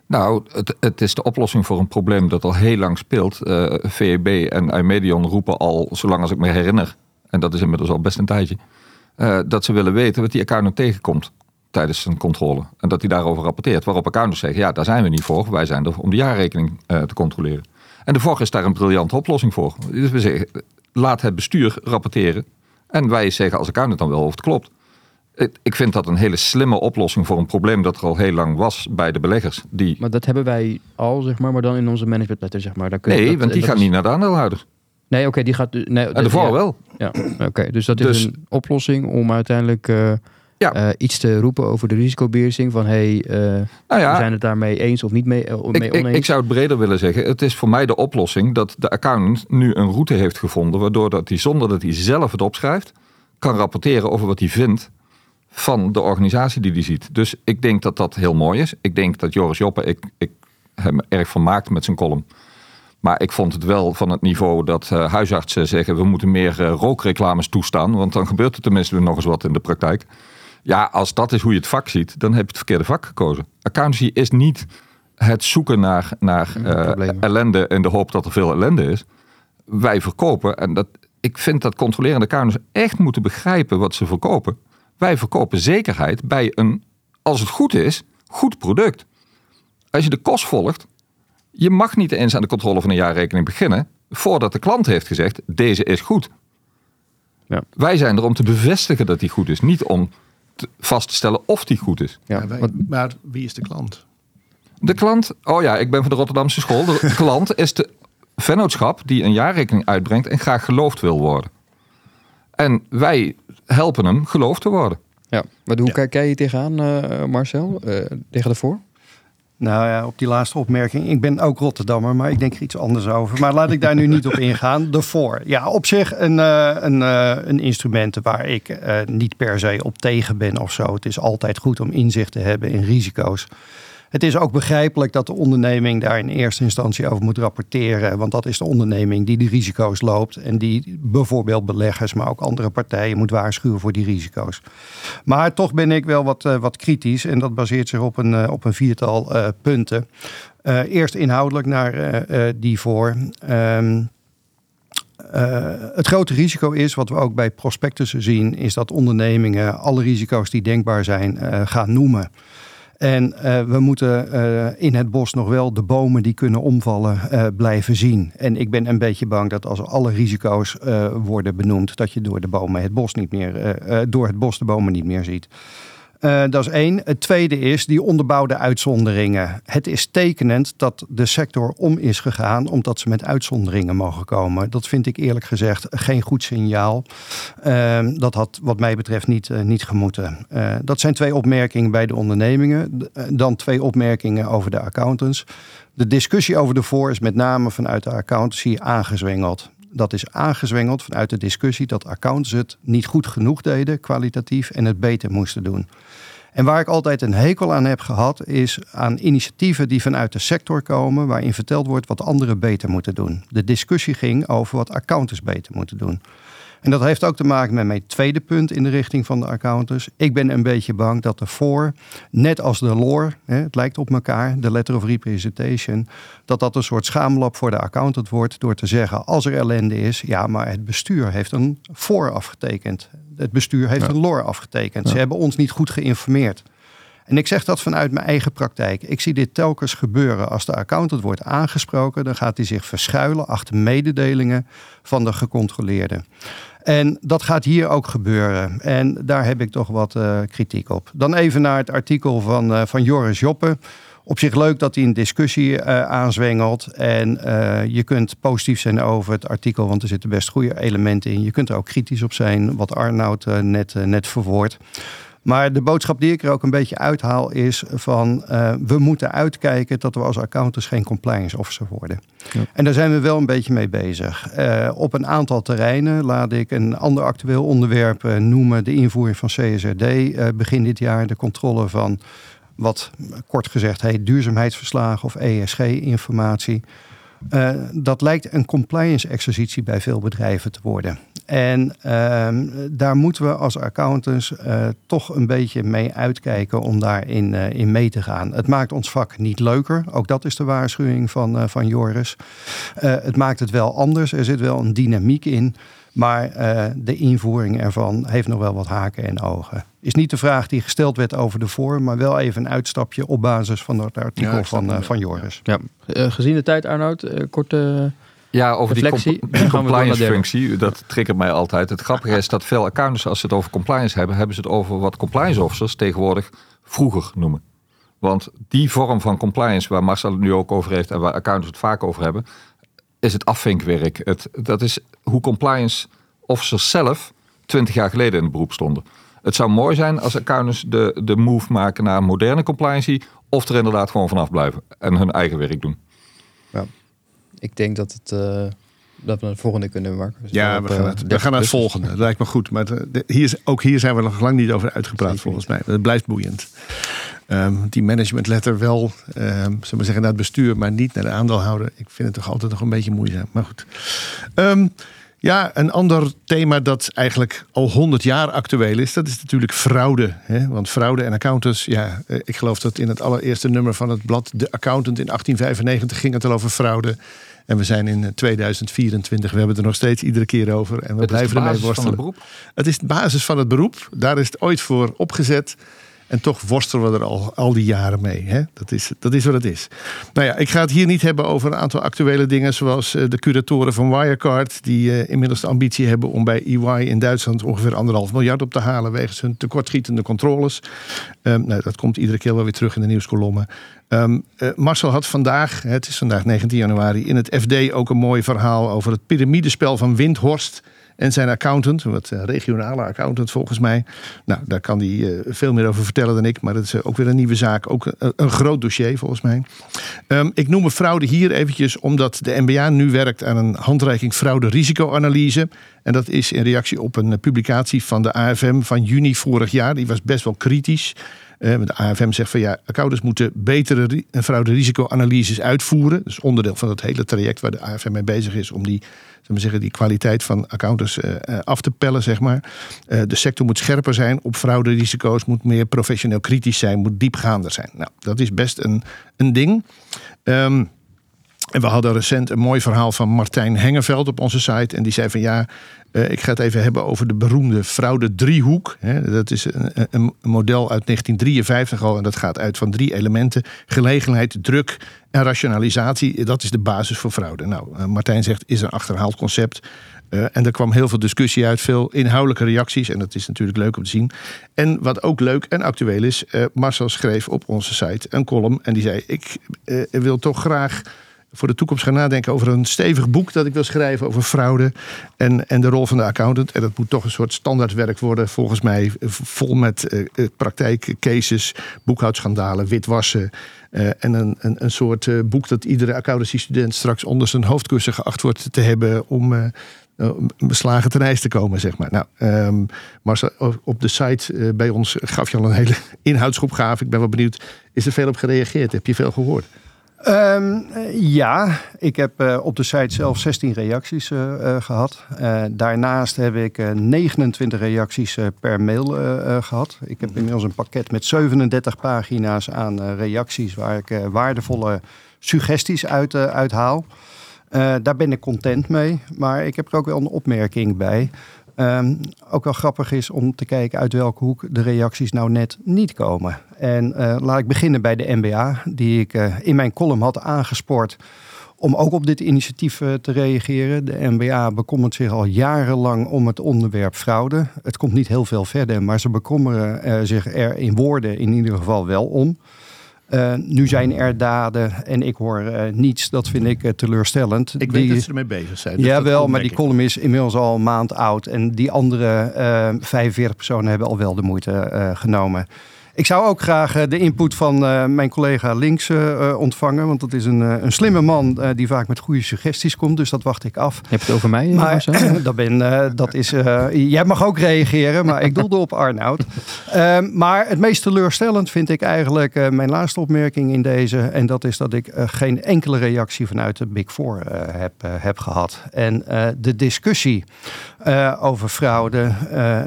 nou, het, het, is de oplossing voor een probleem dat al heel lang speelt. VEB en Imedion roepen al, zolang als ik me herinner, en dat is inmiddels al best een tijdje, dat ze willen weten wat die accountant tegenkomt tijdens zijn controle. En dat hij daarover rapporteert. Waarop accountants zeggen, ja, daar zijn we niet voor. Wij zijn er om de jaarrekening te controleren. En de VOG is daar een briljante oplossing voor. Dus we zeggen, laat het bestuur rapporteren. En wij zeggen als accountant dan wel of het klopt. Ik vind dat een hele slimme oplossing voor een probleem dat er al heel lang was bij de beleggers. Die... Maar dat hebben wij al, zeg maar, maar dan in onze managementletter, zeg maar. Daar nee, dat, want die gaat is... niet naar de aandeelhouder. Nee, oké, okay, die gaat... Nee, en de VOG ja. wel. Ja, oké. Okay, dus dat is dus... een oplossing om uiteindelijk... Uh, ja. Uh, iets te roepen over de risicobeheersing. Van hey, uh, nou ja, we zijn het daarmee eens of niet mee, uh, mee ik, oneens. Ik, ik, zou het breder willen zeggen. Het is voor mij de oplossing dat de accountant nu een route heeft gevonden. Waardoor dat hij zonder dat hij zelf het opschrijft. kan rapporteren over wat hij vindt van de organisatie die hij ziet. Dus ik denk dat dat heel mooi is. Ik denk dat Joris Joppe, ik, ik hem erg vermaakt met zijn column. Maar ik vond het wel van het niveau dat uh, huisartsen zeggen... we moeten meer uh, rookreclames toestaan. Want dan gebeurt er tenminste nog eens wat in de praktijk. Ja, als dat is hoe je het vak ziet, dan heb je het verkeerde vak gekozen. Accountancy is niet het zoeken naar, naar uh, ellende in de hoop dat er veel ellende is. Wij verkopen, en dat, ik vind dat controlerende accountants echt moeten begrijpen wat ze verkopen. Wij verkopen zekerheid bij een, als het goed is, goed product. Als je de kost volgt, je mag niet eens aan de controle van een jaarrekening beginnen voordat de klant heeft gezegd, deze is goed. Ja. Wij zijn er om te bevestigen dat die goed is, niet om vast te stellen of die goed is. Ja, Ja, wij- want- maar wie is de klant? De klant, oh ja, ik ben van de Rotterdamse school. De klant is de vennootschap die een jaarrekening uitbrengt en graag geloofd wil worden. En wij helpen hem geloofd te worden. ja. Maar hoe Ja. kijk jij hier tegenaan, eh, Marcel? Eh, tegen daarvoor? Nou ja, op die laatste opmerking. Ik ben ook Rotterdammer, maar ik denk er iets anders over. Maar laat ik daar nu niet op ingaan. De voor. Ja, op zich een, eh, een, eh, een instrument waar ik eh, niet per se op tegen ben of zo. Het is altijd goed om inzicht te hebben in risico's. Het is ook begrijpelijk dat de onderneming daar in eerste instantie over moet rapporteren. Want dat is de onderneming die die risico's loopt. En die bijvoorbeeld beleggers, maar ook andere partijen moet waarschuwen voor die risico's. Maar toch ben ik wel wat, eh, wat kritisch. En dat baseert zich op een, eh, op een viertal eh, punten. Eerst inhoudelijk naar die voor. Ehm, eh, het grote risico is, wat we ook bij prospectussen zien, is dat ondernemingen alle risico's die denkbaar zijn gaan noemen. En eh, we moeten eh, in het bos nog wel de bomen die kunnen omvallen eh, blijven zien. En ik ben een beetje bang dat als alle risico's worden benoemd, dat je door de bomen het bos niet meer, door het bos de bomen niet meer ziet. Eh, dat is één. Het tweede is die onderbouwde uitzonderingen. Het is tekenend dat de sector om is gegaan omdat ze met uitzonderingen mogen komen. Dat vind ik eerlijk gezegd geen goed signaal. Ehm, dat had wat mij betreft niet, eh, niet gemoeten. Eh, dat zijn twee opmerkingen bij de ondernemingen. Dan twee opmerkingen over de accountants. De discussie over de voor is met name vanuit de accountancy aangezwengeld. Dat is aangezwengeld vanuit de discussie dat accountants het niet goed genoeg deden, kwalitatief, en het beter moesten doen. En waar ik altijd een hekel aan heb gehad, is aan initiatieven die vanuit de sector komen, waarin verteld wordt wat anderen beter moeten doen. De discussie ging over wat accountants beter moeten doen. En dat heeft ook te maken met mijn tweede punt in de richting van de accountants. Ik ben een beetje bang dat de voor, net als de lore, hè, het lijkt op elkaar, de letter of representation, dat dat een soort schaamlap voor de accountant wordt door te zeggen als er ellende is, ja, maar het bestuur heeft een voor afgetekend. Het bestuur heeft een lore afgetekend. Ze hebben ons niet goed geïnformeerd. En ik zeg dat vanuit mijn eigen praktijk. Ik zie dit telkens gebeuren. Als de accountant wordt aangesproken, dan gaat hij zich verschuilen achter mededelingen van de gecontroleerde. En dat gaat hier ook gebeuren. En daar heb ik toch wat eh, kritiek op. Dan even naar het artikel van, eh, van Joris Joppe. Op zich leuk dat hij een discussie eh, aanzwengelt. En je kunt positief zijn over het artikel, want er zitten best goede elementen in. Je kunt er ook kritisch op zijn, wat Arnoud net, net verwoordt. Maar de boodschap die ik er ook een beetje uithaal is van eh, we moeten uitkijken dat we als accountants geen compliance officer worden. Ja. En daar zijn we wel een beetje mee bezig. Eh, op een aantal terreinen laat ik een ander actueel onderwerp eh, noemen, de invoering van CSRD begin dit jaar, de controle van wat kort gezegd heet duurzaamheidsverslagen of ESG-informatie. Dat lijkt een compliance-exercitie bij veel bedrijven te worden. En ehm, daar moeten we als accountants eh, toch een beetje mee uitkijken om daarin eh, in mee te gaan. Het maakt ons vak niet leuker. Ook dat is de waarschuwing van, eh, van Joris. Eh, het maakt het wel anders. Er zit wel een dynamiek in. Maar eh, de invoering ervan heeft nog wel wat haken en ogen. Is niet de vraag die gesteld werd over de voor, maar wel even een uitstapje op basis van dat artikel Ja, van, eh, van Joris. Ja. Eh, gezien de tijd, Arnoud, eh, korte... Ja, over die, comp- compliance functie, dat triggert mij altijd. Het grappige is dat veel accountants, als ze het over compliance hebben, hebben ze het over wat compliance officers tegenwoordig vroeger noemen. Want die vorm van compliance, waar Marcel het nu ook over heeft en waar accountants het vaak over hebben, is het afvinkwerk. Het, dat is hoe compliance officers zelf twintig jaar geleden in het beroep stonden. Het zou mooi zijn als accountants de, de move maken naar moderne compliance of er inderdaad gewoon vanaf blijven en hun eigen werk doen. Ik denk dat, het, eh, dat we een volgende kunnen maken. Dus Ja, op, we gaan, eh, het, we 30 gaan naar het volgende. Dat lijkt me goed. Maar de- de- hier, is- ook hier zijn we nog lang niet over uitgepraat, Zeker volgens mij. Het blijft boeiend. Ehm, die management letter wel, ehm zullen we zeggen, naar het bestuur, maar niet naar de aandeelhouder. Ik vind het toch altijd nog een beetje moeizaam. Maar goed. Ehm, ja, een ander thema dat eigenlijk al 100 jaar actueel is, dat is natuurlijk fraude. Hè? Want fraude en accountants, ja, eh, ik geloof dat in het allereerste nummer van het blad De Accountant in 1895 ging het al over fraude. En we zijn in eh, 2024, we hebben het er nog steeds iedere keer over. En we Het blijven ermee van worstelen. het is de basis van het beroep. Daar is het ooit voor opgezet. En toch worstelen we er al, al die jaren mee. Hè? Dat, is, dat is wat het is. Nou ja, ik ga het hier niet hebben over een aantal actuele dingen. Zoals de curatoren van Wirecard. Die inmiddels de ambitie hebben om bij EY in Duitsland ongeveer anderhalf miljard op te halen. Wegens hun tekortschietende controles. Um, nou, dat komt iedere keer wel weer terug in de nieuwskolommen. Um, Marcel had vandaag, het is vandaag 19 januari, in het FD ook een mooi verhaal over het piramidespel van Windhorst en zijn accountant, wat eh, regionale accountant volgens mij. Nou, daar kan hij uh, veel meer over vertellen dan ik, maar dat is ook weer een nieuwe zaak. Ook een, groot dossier volgens mij. Um, ik noem fraude hier eventjes omdat de NBA nu werkt aan een handreiking fraude risicoanalyse. En dat is in reactie op een publicatie van de AFM van juni vorig jaar. Die was best wel kritisch. De AFM zegt van ja, accountants moeten betere fraude-risicoanalyses uitvoeren. Dus onderdeel van het hele traject waar de AFM mee bezig is om die, we zeggen, die kwaliteit van accountants uh, af te pellen, zeg maar. De sector moet scherper zijn op fraude-risico's, moet meer professioneel kritisch zijn, moet diepgaander zijn. Nou, dat is best een, een ding. Um, en we hadden recent een mooi verhaal van Martijn Hengeveld op onze site. En die zei van ja, uh, ik ga het even hebben over de beroemde fraude-driehoek. Dat is een, model uit 1953 al. En dat gaat uit van drie elementen. Gelegenheid, druk en rationalisatie. Dat is de basis voor fraude. Nou, uh, Martijn zegt, is een achterhaald concept. En er kwam heel veel discussie uit, veel inhoudelijke reacties. En dat is natuurlijk leuk om te zien. En wat ook leuk en actueel is, Marcel schreef op onze site een column. En die zei, ik wil toch graag voor de toekomst gaan nadenken over een stevig boek dat ik wil schrijven over fraude en, en de rol van de accountant. En dat moet toch een soort standaardwerk worden, volgens mij, vol met uh, praktijkcases, boekhoudschandalen, witwassen. Uh, en een, een, een soort boek dat iedere accountancy-student straks onder zijn hoofdkussen geacht wordt te hebben om beslagen ten ijs te komen, zeg maar. Nou, um, maar op de site bij ons gaf je al een hele inhoudsopgave. Ik ben wel benieuwd, is er veel op gereageerd? Heb je veel gehoord? Um, ja, ik heb uh, op de site zelf 16 reacties uh, uh, gehad. daarnaast heb ik 29 reacties per mail gehad. Ik heb inmiddels een pakket met 37 pagina's aan reacties waar ik waardevolle suggesties uit, uit haal. daar ben ik content mee, maar ik heb er ook wel een opmerking bij. Um, ook wel grappig is om te kijken uit welke hoek de reacties nou net niet komen. En uh, laat ik beginnen bij de NBA, die ik uh, in mijn column had aangespoord om ook op dit initiatief uh, te reageren. De NBA bekommert zich al jarenlang om het onderwerp fraude. Het komt niet heel veel verder, maar ze bekommeren zich er in woorden in ieder geval wel om. Uh, nu zijn er daden en ik hoor uh, niets. Dat vind ik uh, teleurstellend. Ik weet die, dat ze ermee bezig zijn. Dus jawel, maar die column is inmiddels al een maand oud. En die andere 45 personen hebben al wel de moeite genomen. Ik zou ook graag eh, de input van uh, mijn collega links uh, ontvangen. Want dat is een, een slimme man die vaak met goede suggesties komt. Dus dat wacht ik af. Je hebt het over mij? Maar, dat, ben, dat is, jij mag ook reageren, maar ik doelde op Arnoud. Ehm, maar het meest teleurstellend vind ik eigenlijk mijn laatste opmerking in deze. En dat is dat ik geen enkele reactie vanuit de Big Four heb, heb gehad. En de discussie over fraude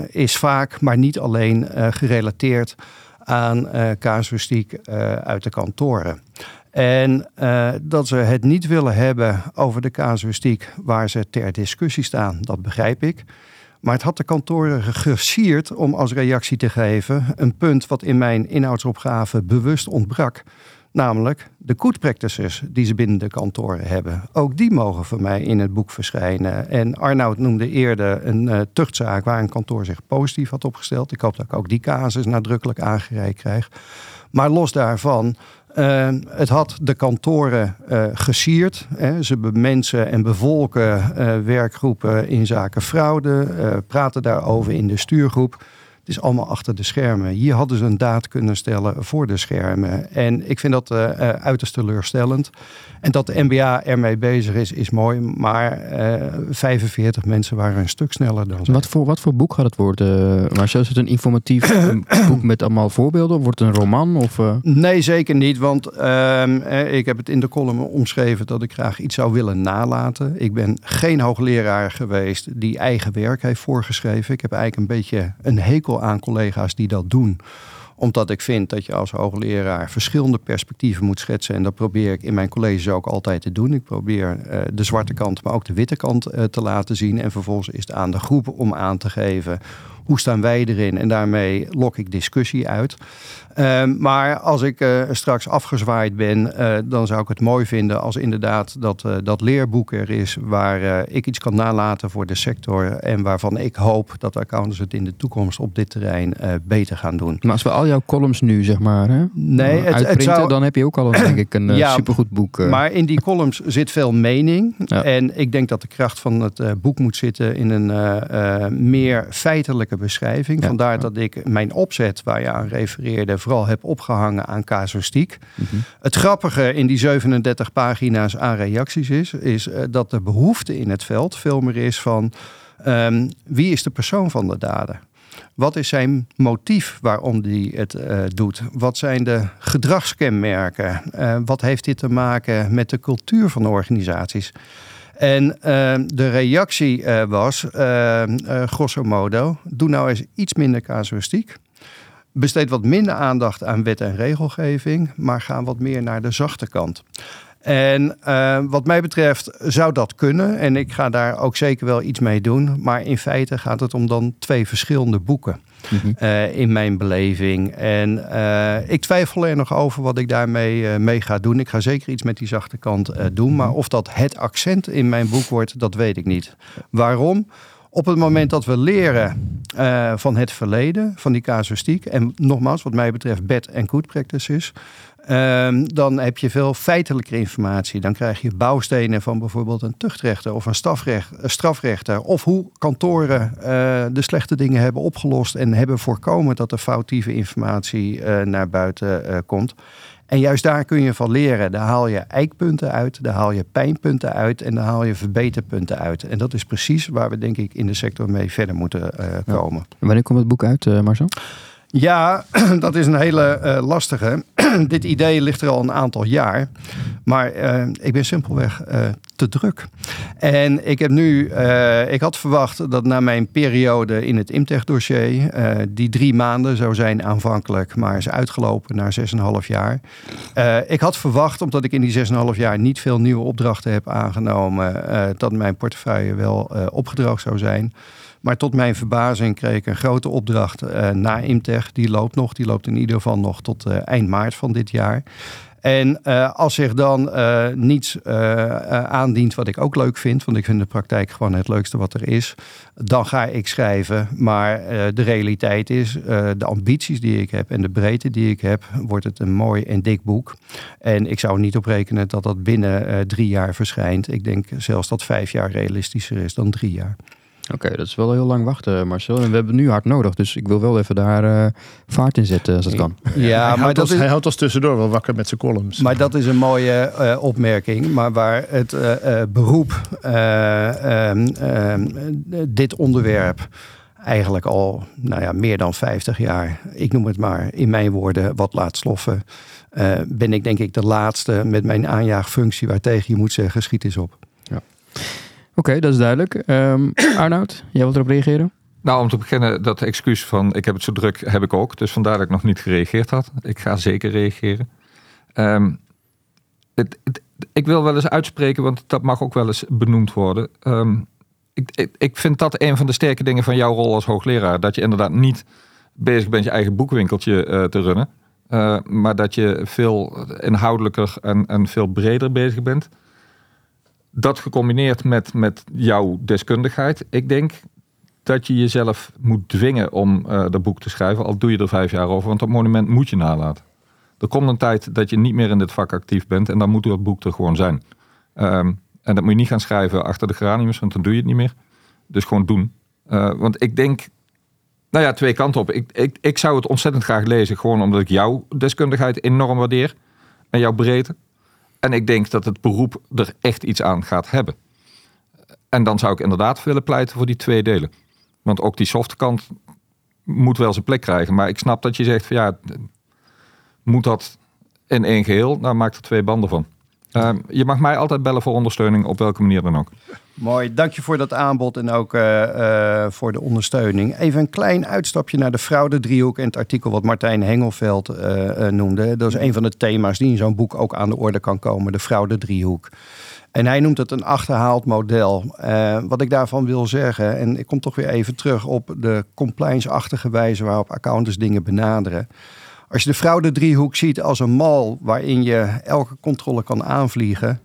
is vaak, maar niet alleen gerelateerd aan uh, casuïstiek uh, uit de kantoren. En uh, dat ze het niet willen hebben over de casuïstiek waar ze ter discussie staan, dat begrijp ik. Maar het had de kantoren gegrasseerd om als reactie te geven een punt wat in mijn inhoudsopgave bewust ontbrak. Namelijk de good practices die ze binnen de kantoren hebben. Ook die mogen voor mij in het boek verschijnen. En Arnoud noemde eerder een uh, tuchtzaak waar een kantoor zich positief had opgesteld. Ik hoop dat ik ook die casus nadrukkelijk aangereikt krijg. Maar los daarvan, uh, het had de kantoren uh, gesierd. Hè. Ze bemensen en bevolken werkgroepen in zaken fraude, praten daarover in de stuurgroep. Het is allemaal achter de schermen. Hier hadden ze een daad kunnen stellen voor de schermen. En ik vind dat uh, uiterst teleurstellend. En dat de NBA ermee bezig is, is mooi. Maar uh, eh, 45 mensen waren een stuk sneller dan Wat voor, wat voor boek gaat het worden? Maar is het een informatief boek met allemaal voorbeelden? Wordt het een roman? Of, Nee, zeker niet. Want ehm, ik heb het in de column omschreven dat ik graag iets zou willen nalaten. Ik ben geen hoogleraar geweest die eigen werk heeft voorgeschreven. Ik heb eigenlijk een beetje een hekel aan collega's die dat doen omdat ik vind dat je als hoogleraar verschillende perspectieven moet schetsen. En dat probeer ik in mijn colleges ook altijd te doen. Ik probeer uh, de zwarte kant, maar ook de witte kant uh, te laten zien. En vervolgens is het aan de groep om aan te geven Hoe staan wij erin? En daarmee lok ik discussie uit. Ehm, maar als ik uh, straks afgezwaaid ben, uh, dan zou ik het mooi vinden als inderdaad dat, uh, dat leerboek er is waar ik iets kan nalaten voor de sector en waarvan ik hoop dat accountants het in de toekomst op dit terrein beter gaan doen. Maar als we al jouw columns nu zeg maar hè, nee, het, het zou... dan heb je ook al een, denk ik een ja, supergoed boek. Maar in die columns zit veel mening ja. en ik denk dat de kracht van het boek moet zitten in een meer feitelijke beschrijving. Ja. Vandaar dat ik mijn opzet waar je aan refereerde vooral heb opgehangen aan casuïstiek. Mhm. Het grappige in die 37 pagina's aan reacties is, is uh, dat de behoefte in het veld veel meer is van um, wie is de persoon van de dader? Wat is zijn motief waarom hij het uh, doet? Wat zijn de gedragskenmerken? Uh, wat heeft dit te maken met de cultuur van de organisaties? En uh, de reactie was, grosso modo, doe nou eens iets minder casuïstiek. Besteed wat minder aandacht aan wet en regelgeving, maar gaan wat meer naar de zachte kant. En uh, wat mij betreft zou dat kunnen. En ik ga daar ook zeker wel iets mee doen. Maar in feite gaat het om dan twee verschillende boeken. Mm uh, in mijn beleving. En uh, ik twijfel er nog over wat ik daarmee mee ga doen. Ik ga zeker iets met die zachte kant doen. Maar of dat het accent in mijn boek wordt, dat weet ik niet. Waarom? Op het moment dat we leren uh, van het verleden, van die casuïstiek, en nogmaals, wat mij betreft, bad en good practices, um, dan heb je veel feitelijke informatie. Dan krijg je bouwstenen van bijvoorbeeld een tuchtrechter of een, strafrechter, of hoe kantoren uh, de slechte dingen hebben opgelost en hebben voorkomen dat er foutieve informatie uh, naar buiten komt. En juist daar kun je van leren. Daar haal je eikpunten uit, daar haal je pijnpunten uit en daar haal je verbeterpunten uit. En dat is precies waar we denk ik in de sector mee verder moeten uh, komen. Ja. Wanneer komt het boek uit, uh, Marcel? Ja, dat is een hele uh, lastige. Dit idee ligt er al een aantal jaar. Maar ik ben simpelweg te druk. En ik heb nu, ik had verwacht dat na mijn periode in het Imtech-dossier, die drie maanden zou zijn aanvankelijk, maar is uitgelopen naar 6,5 jaar. ik had verwacht, omdat ik in die 6,5 jaar niet veel nieuwe opdrachten heb aangenomen, dat mijn portefeuille wel opgedroogd zou zijn. Maar tot mijn verbazing kreeg ik een grote opdracht na Imtech. Die loopt nog. Die loopt in ieder geval nog tot eind maart van dit jaar. En uh, als zich dan uh, niets uh, aandient wat ik ook leuk vind, want ik vind de praktijk gewoon het leukste wat er is, dan ga ik schrijven. Maar de realiteit is, de ambities die ik heb en de breedte die ik heb, wordt het een mooi en dik boek. En ik zou niet op rekenen dat dat binnen drie jaar verschijnt. Ik denk zelfs dat vijf jaar realistischer is dan drie jaar. Oké, dat is wel heel lang wachten, Marcel. En we hebben nu hard nodig. Dus ik wil wel even daar uh, vaart in zetten als het kan. Ja, hij, maar houdt dat ons, is, hij houdt ons tussendoor wel wakker met zijn columns. Maar dat is een mooie uh, opmerking. Maar waar het uh, beroep ehm, ehm, dit onderwerp eigenlijk al nou ja, meer dan 50 jaar, ik noem het maar in mijn woorden, wat laat sloffen, ben ik denk ik de laatste met mijn aanjaagfunctie waartegen je moet zeggen, schiet eens op. Oké, dat is duidelijk. Um, Arnoud, jij wilt erop reageren? Nou, om te beginnen, dat excuus van ik heb het zo druk, heb ik ook. Dus vandaar dat ik nog niet gereageerd had. Ik ga zeker reageren. Um, het, het, ik wil wel eens uitspreken, want dat mag ook wel eens benoemd worden. Um, ik, ik, ik, vind dat een van de sterke dingen van jouw rol als hoogleraar. Dat je inderdaad niet bezig bent je eigen boekwinkeltje uh, te runnen. Uh, maar dat je veel inhoudelijker en, en veel breder bezig bent dat gecombineerd met, met jouw deskundigheid. Ik denk dat je jezelf moet dwingen om uh, dat boek te schrijven. Al doe je er vijf jaar over, want dat monument moet je nalaten. Er komt een tijd dat je niet meer in dit vak actief bent en dan moet dat boek er gewoon zijn. Um, en dat moet je niet gaan schrijven achter de geraniums, want dan doe je het niet meer. Dus gewoon doen. Uh, want ik denk, nou ja, twee kanten op. Ik, ik, ik zou het ontzettend graag lezen, gewoon omdat ik jouw deskundigheid enorm waardeer. En jouw breedte. En ik denk dat het beroep er echt iets aan gaat hebben. En dan zou ik inderdaad willen pleiten voor die twee delen. Want ook die softkant moet wel zijn plek krijgen. Maar ik snap dat je zegt van ja, moet dat in één geheel? Nou, maak er twee banden van. Ehm, je mag mij altijd bellen voor ondersteuning, op welke manier dan ook. Mooi, dank je voor dat aanbod en ook uh, voor de ondersteuning. Even een klein uitstapje naar de fraudedriehoek en het artikel wat Martijn Hengelveld uh, noemde. Dat is een van de thema's die in zo'n boek ook aan de orde kan komen, de fraudedriehoek. En hij noemt het een achterhaald model. wat ik daarvan wil zeggen, en ik kom toch weer even terug op de compliance-achtige wijze waarop accountants dingen benaderen. Als je de fraudedriehoek ziet als een mal waarin je elke controle kan aanvliegen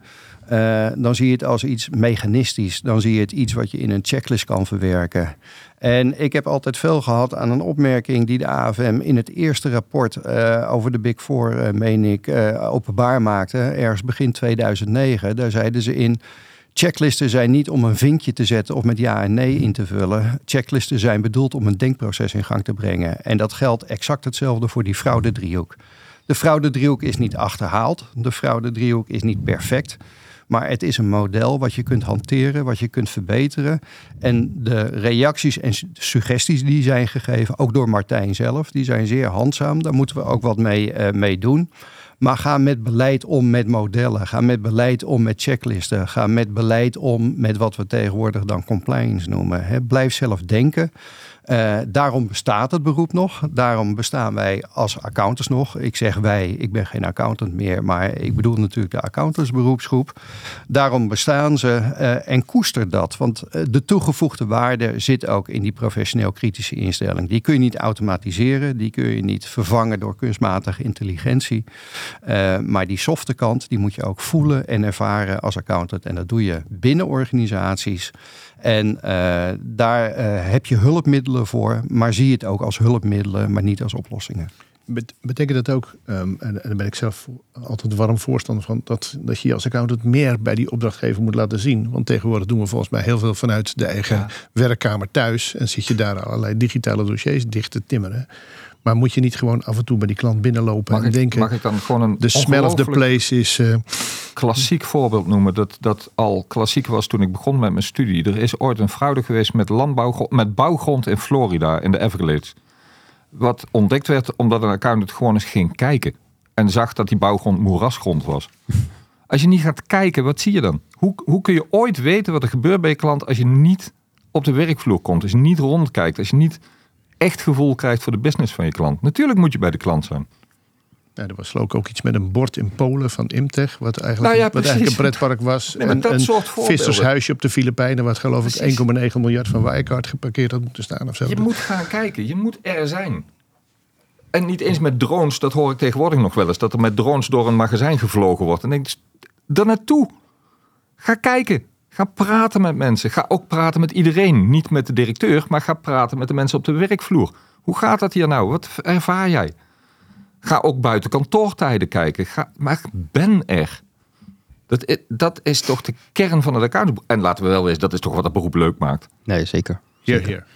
uh, dan zie je het als iets mechanistisch. Dan zie je het iets wat je in een checklist kan verwerken. En ik heb altijd veel gehad aan een opmerking die de AFM in het eerste rapport uh, over de Big Four, uh, meen ik, openbaar maakte, ergens begin 2009. Daar zeiden ze in. Checklisten zijn niet om een vinkje te zetten of met ja en nee in te vullen. Checklisten zijn bedoeld om een denkproces in gang te brengen. En dat geldt exact hetzelfde voor die fraude driehoek. De fraude driehoek is niet achterhaald. De fraude driehoek is niet perfect. Maar het is een model wat je kunt hanteren, wat je kunt verbeteren. En de reacties en suggesties die zijn gegeven, ook door Martijn zelf, die zijn zeer handzaam. Daar moeten we ook wat mee, uh, mee doen. Maar ga met beleid om met modellen. Ga met beleid om met checklisten. Ga met beleid om met wat we tegenwoordig dan compliance noemen. blijf zelf denken. Uh, daarom bestaat het beroep nog. Daarom bestaan wij als accountants nog. Ik zeg wij, ik ben geen accountant meer, maar ik bedoel natuurlijk de accountantsberoepsgroep. Daarom bestaan ze uh, en koester dat. Want uh, de toegevoegde waarde zit ook in die professioneel kritische instelling. Die kun je niet automatiseren, die kun je niet vervangen door kunstmatige intelligentie. maar die softe kant, die moet je ook voelen en ervaren als accountant. En dat doe je binnen organisaties. En uh, daar uh, heb je hulpmiddelen voor, maar zie het ook als hulpmiddelen, maar niet als oplossingen. Betekent dat ook, um, en, en daar ben ik zelf altijd warm voorstander van, dat, dat je als accountant meer bij die opdrachtgever moet laten zien? Want tegenwoordig doen we volgens mij heel veel vanuit de eigen ja. werkkamer thuis en zit je daar allerlei digitale dossiers dicht te timmeren. Maar moet je niet gewoon af en toe bij die klant binnenlopen mag en ik, denken... Mag ik dan gewoon een De smell of the place is... Uh, klassiek voorbeeld noemen. Dat, dat al klassiek was toen ik begon met mijn studie. Er is ooit een fraude geweest met, landbouw, met bouwgrond in Florida, in de Everglades. Wat ontdekt werd omdat een accountant gewoon eens ging kijken. En zag dat die bouwgrond moerasgrond was. Als je niet gaat kijken, wat zie je dan? Hoe, hoe kun je ooit weten wat er gebeurt bij je klant als je niet op de werkvloer komt? Als je niet rondkijkt, als je niet echt gevoel krijgt voor de business van je klant. Natuurlijk moet je bij de klant zijn. Ja, er was ook, ook iets met een bord in Polen van Imtech, wat eigenlijk, nou ja, wat eigenlijk een pretpark was. Nee, en, een vissershuisje op de Filipijnen, wat geloof ik 1,9 miljard van Wirecard geparkeerd had moeten staan. Of zo. Je moet gaan kijken, je moet er zijn. En niet eens met drones, dat hoor ik tegenwoordig nog wel eens, dat er met drones door een magazijn gevlogen wordt. En denk ik, daar naartoe. Ga kijken. Ga praten met mensen. Ga ook praten met iedereen. Niet met de directeur, maar ga praten met de mensen op de werkvloer. Hoe gaat dat hier nou? Wat ervaar jij? Ga ook buiten kantoortijden kijken. Ga, maar ben er. Dat, dat is toch de kern van het account. En laten we wel wezen, dat is toch wat het beroep leuk maakt. Nee, zeker. Hier, hier.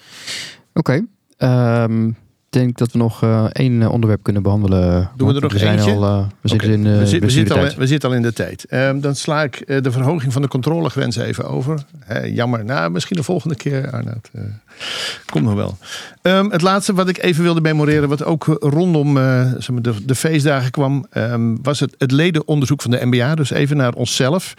Oké. Okay. Um, ehm, denk dat we nog uh, één onderwerp kunnen behandelen. Doen we er nog we zijn eentje? Al, uh, we, zitten in, uh, we, zit, we, zitten al, we zitten al in de tijd. Um, dan sla ik de verhoging van de controlegrens even over. Jammer. Nou, misschien de volgende keer, Arnoud. komt nog wel. Um, het laatste wat ik even wilde memoreren, wat ook rondom zeg maar de, de, feestdagen kwam, um, was het, het ledenonderzoek van de MBA. Dus even naar onszelf.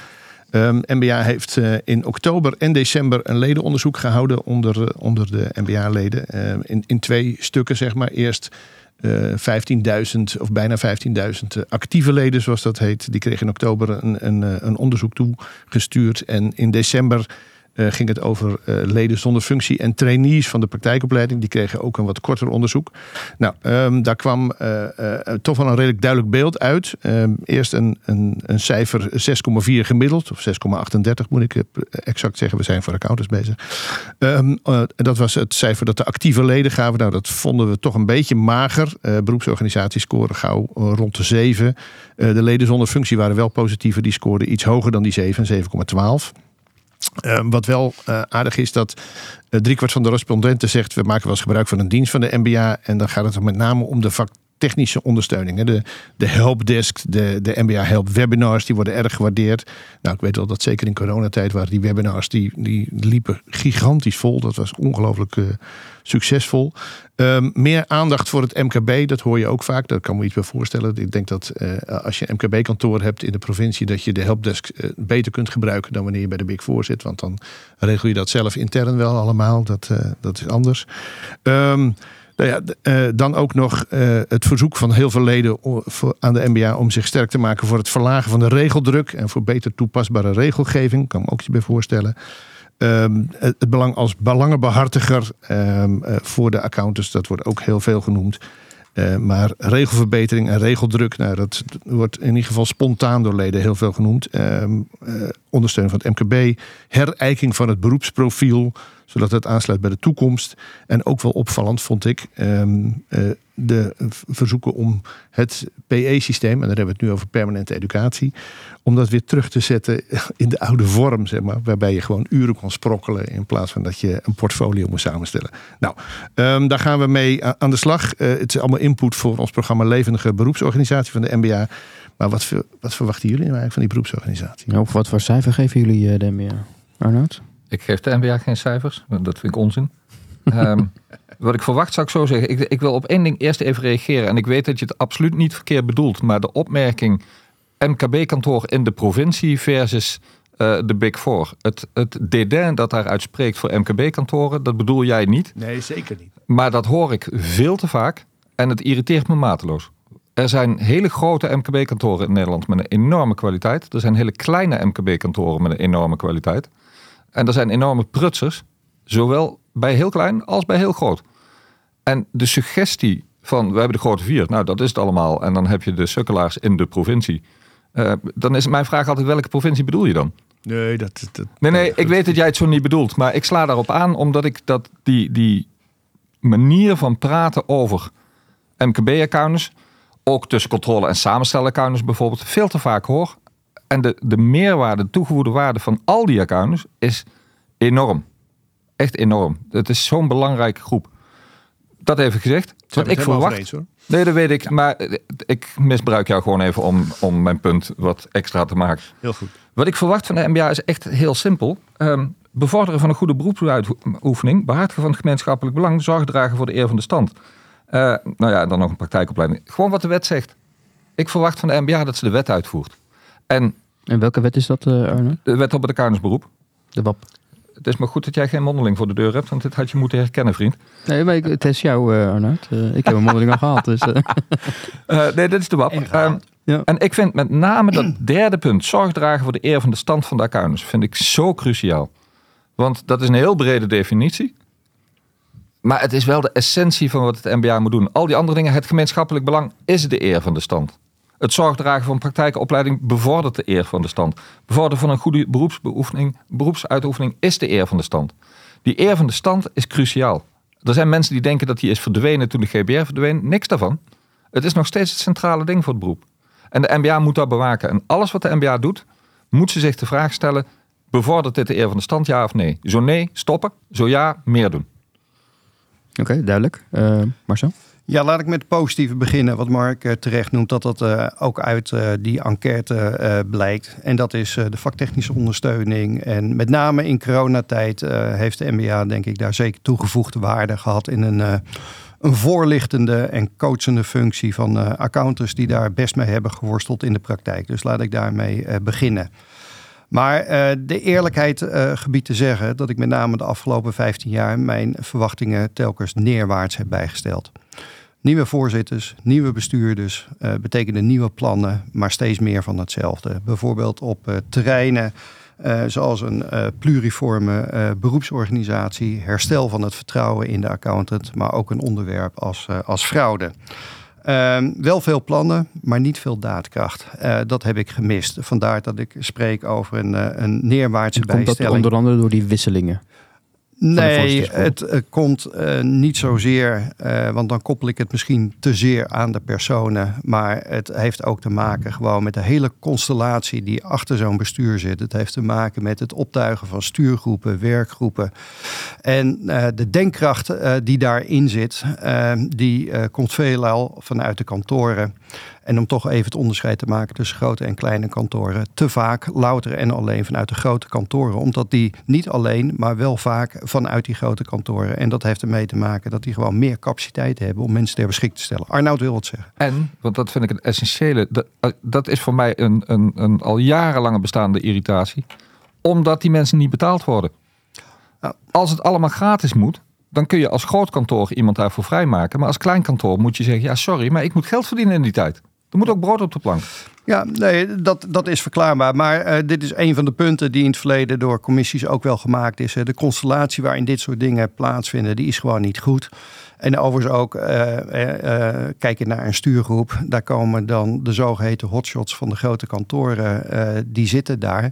Um, MBA heeft uh, in oktober en december een ledenonderzoek gehouden onder, uh, onder de MBA-leden. Uh, in, in twee stukken, zeg maar. Eerst 15.000 of bijna 15.000 actieve leden, zoals dat heet. Die kregen in oktober een, een, een onderzoek toegestuurd. En in december uh, ging het over uh, leden zonder functie en trainees van de praktijkopleiding. Die kregen ook een wat korter onderzoek. Nou, um, daar kwam uh, toch wel een redelijk duidelijk beeld uit. Um, eerst een, een, een cijfer 6,4 gemiddeld, of 6,38 moet ik exact zeggen. We zijn voor accountants bezig. Um, dat was het cijfer dat de actieve leden gaven. Nou, dat vonden we toch een beetje mager. beroepsorganisaties scoren gauw rond de 7. de leden zonder functie waren wel positiever. Die scoorden iets hoger dan die 7, 7,12. Uh, wat wel uh, aardig is dat uh, driekwart van de respondenten zegt... we maken wel eens gebruik van een dienst van de MBA... en dan gaat het met name om de vaktechnische ondersteuning. De, de helpdesk, de, de MBA Help webinars, die worden erg gewaardeerd. Nou, ik weet wel dat zeker in coronatijd waren die webinars, die, die liepen gigantisch vol. Dat was ongelooflijk uh, succesvol. Um, meer aandacht voor het MKB, dat hoor je ook vaak. Dat kan me iets bij voorstellen. Ik denk dat uh, als je een MKB-kantoor hebt in de provincie, dat je de helpdesk uh, beter kunt gebruiken dan wanneer je bij de Big Four. Want dan regel je dat zelf intern wel allemaal. Dat, dat is anders. Um, nou uh, dan ook nog uh, het verzoek van heel veel leden aan de MBA om zich sterk te maken voor het verlagen van de regeldruk en voor beter toepasbare regelgeving. Kan me ook iets bij voorstellen. Um, het, belang als belangenbehartiger um, uh, voor de accountants, dat wordt ook heel veel genoemd. Maar regelverbetering en regeldruk, nou, dat wordt in ieder geval spontaan door leden heel veel genoemd. Uh, ondersteuning van het MKB, herijking van het beroepsprofiel, zodat het aansluit bij de toekomst. En ook wel opvallend vond ik um, de verzoeken om het PE-systeem, en daar hebben we het nu over permanente educatie, om dat weer terug te zetten in de oude vorm, zeg maar, waarbij je gewoon uren kon sprokkelen in plaats van dat je een portfolio moest samenstellen. Nou, um, daar gaan we mee aan de slag. Uh, het is allemaal input voor ons programma Levendige Beroepsorganisatie van de MBA. Maar wat, wat verwachten jullie nou eigenlijk van die beroepsorganisatie? Nou, wat voor cijfer geven jullie de MBA, Arnoud? Ik geef de MBA geen cijfers, dat vind ik onzin. um, wat ik verwacht zou ik zo zeggen. Ik, ik, wil op één ding eerst even reageren. En ik weet dat je het absoluut niet verkeerd bedoelt. Maar de opmerking MKB-kantoor in de provincie versus uh, de Big Four. Het, het dédain dat daaruit spreekt voor MKB-kantoren, dat bedoel jij niet. Nee, zeker niet. Maar dat hoor ik veel te vaak. En het irriteert me mateloos. Er zijn hele grote MKB-kantoren in Nederland met een enorme kwaliteit. Er zijn hele kleine MKB-kantoren met een enorme kwaliteit. En er zijn enorme prutsers, zowel bij heel klein als bij heel groot. En de suggestie van we hebben de grote vier, nou dat is het allemaal. En dan heb je de sukkelaars in de provincie. Uh, dan is mijn vraag altijd welke provincie bedoel je dan? Nee, dat, dat, nee, nee, ik weet dat jij het zo niet bedoelt. Maar ik sla daarop aan omdat ik dat die, die manier van praten over MKB-accountants, ook tussen controle en samenstelaccountants bijvoorbeeld, veel te vaak hoor. En de, de meerwaarde, de toegevoegde waarde van al die accountants is enorm. Echt enorm. Het is zo'n belangrijke groep. Dat even gezegd. Wat ik verwacht. Eens. Nee, dat weet ik. Ja. Maar ik misbruik jou gewoon even om, om mijn punt wat extra te maken. Heel goed. Wat ik verwacht van de MBA is echt heel simpel. Um, bevorderen van een goede beroepsuitoefening, behartigen van het gemeenschappelijk belang, zorg dragen voor de eer van de stand. Uh, nou ja, dan nog een praktijkopleiding. Gewoon wat de wet zegt. Ik verwacht van de MBA dat ze de wet uitvoert. En, en welke wet is dat, uh, Arne? De wet op het accountantsberoep. De WAP. Het is maar goed dat jij geen mondeling voor de deur hebt, want dit had je moeten herkennen, vriend. Nee, maar ik, het is jou, uh, Arnoud. Uh, ik heb een mondeling al gehad. Dus, uh. nee, dit is de WAP. Um, ja. En ik vind met name dat derde punt, zorg dragen voor de eer van de stand van de accountants, vind ik zo cruciaal. Want dat is een heel brede definitie. Maar het is wel de essentie van wat het MBA moet doen. Al die andere dingen, het gemeenschappelijk belang, is de eer van de stand. Het zorgdragen van praktijkopleiding bevordert de eer van de stand. Bevorderen van een goede beroepsbeoefening, beroepsuitoefening is de eer van de stand. Die eer van de stand is cruciaal. Er zijn mensen die denken dat die is verdwenen toen de GBR verdween. Niks daarvan. Het is nog steeds het centrale ding voor het beroep. En de MBA moet dat bewaken. En alles wat de MBA doet, moet ze zich de vraag stellen: bevordert dit de eer van de stand, ja of nee? Zo nee, stoppen. Zo ja, meer doen. Oké, duidelijk. Uh, Marcel? Ja, laat ik met het positieve beginnen. Wat Mark uh, terecht noemt, dat dat uh, ook uit uh, die enquête blijkt. En dat is de vaktechnische ondersteuning. En met name in coronatijd heeft de MBA, denk ik, daar zeker toegevoegde waarde gehad in een, een voorlichtende en coachende functie van accountants die daar best mee hebben geworsteld in de praktijk. Dus laat ik daarmee beginnen. Maar de eerlijkheid uh, gebiedt te zeggen dat ik met name de afgelopen 15 jaar mijn verwachtingen telkens neerwaarts heb bijgesteld. Nieuwe voorzitters, nieuwe bestuurders uh, betekenen nieuwe plannen, maar steeds meer van hetzelfde. Bijvoorbeeld op terreinen zoals een pluriforme beroepsorganisatie, herstel van het vertrouwen in de accountant, maar ook een onderwerp als, als fraude. Uh, wel veel plannen, maar niet veel daadkracht. Dat heb ik gemist. Vandaar dat ik spreek over een, een neerwaartse en komt bijstelling. dat onder andere door die wisselingen? Nee, het uh, komt uh, niet zozeer, uh, want dan koppel ik het misschien te zeer aan de personen. Maar het heeft ook te maken gewoon met de hele constellatie die achter zo'n bestuur zit. Het heeft te maken met het optuigen van stuurgroepen, werkgroepen. En de denkkracht die daarin zit, die komt veelal vanuit de kantoren. En om toch even het onderscheid te maken tussen grote en kleine kantoren. Te vaak louter en alleen vanuit de grote kantoren. Omdat die niet alleen, maar wel vaak vanuit die grote kantoren. En dat heeft ermee te maken dat die gewoon meer capaciteit hebben om mensen ter beschikking te stellen. Arnoud wil wat zeggen. En, want dat vind ik een essentiële. Dat, eh, dat is voor mij een, een, een al jarenlange bestaande irritatie. Omdat die mensen niet betaald worden. Als het allemaal gratis moet, dan kun je als groot kantoor iemand daarvoor vrijmaken. Maar als klein kantoor moet je zeggen: ja, sorry, maar ik moet geld verdienen in die tijd. Er moet ook brood op de plank. Ja, nee, dat, dat is verklaarbaar. Maar uh, dit is een van de punten die in het verleden door commissies ook wel gemaakt is. De constellatie waarin dit soort dingen plaatsvinden, die is gewoon niet goed. En overigens ook, uh, kijk je naar een stuurgroep, daar komen dan de zogeheten hotshots van de grote kantoren, die zitten daar.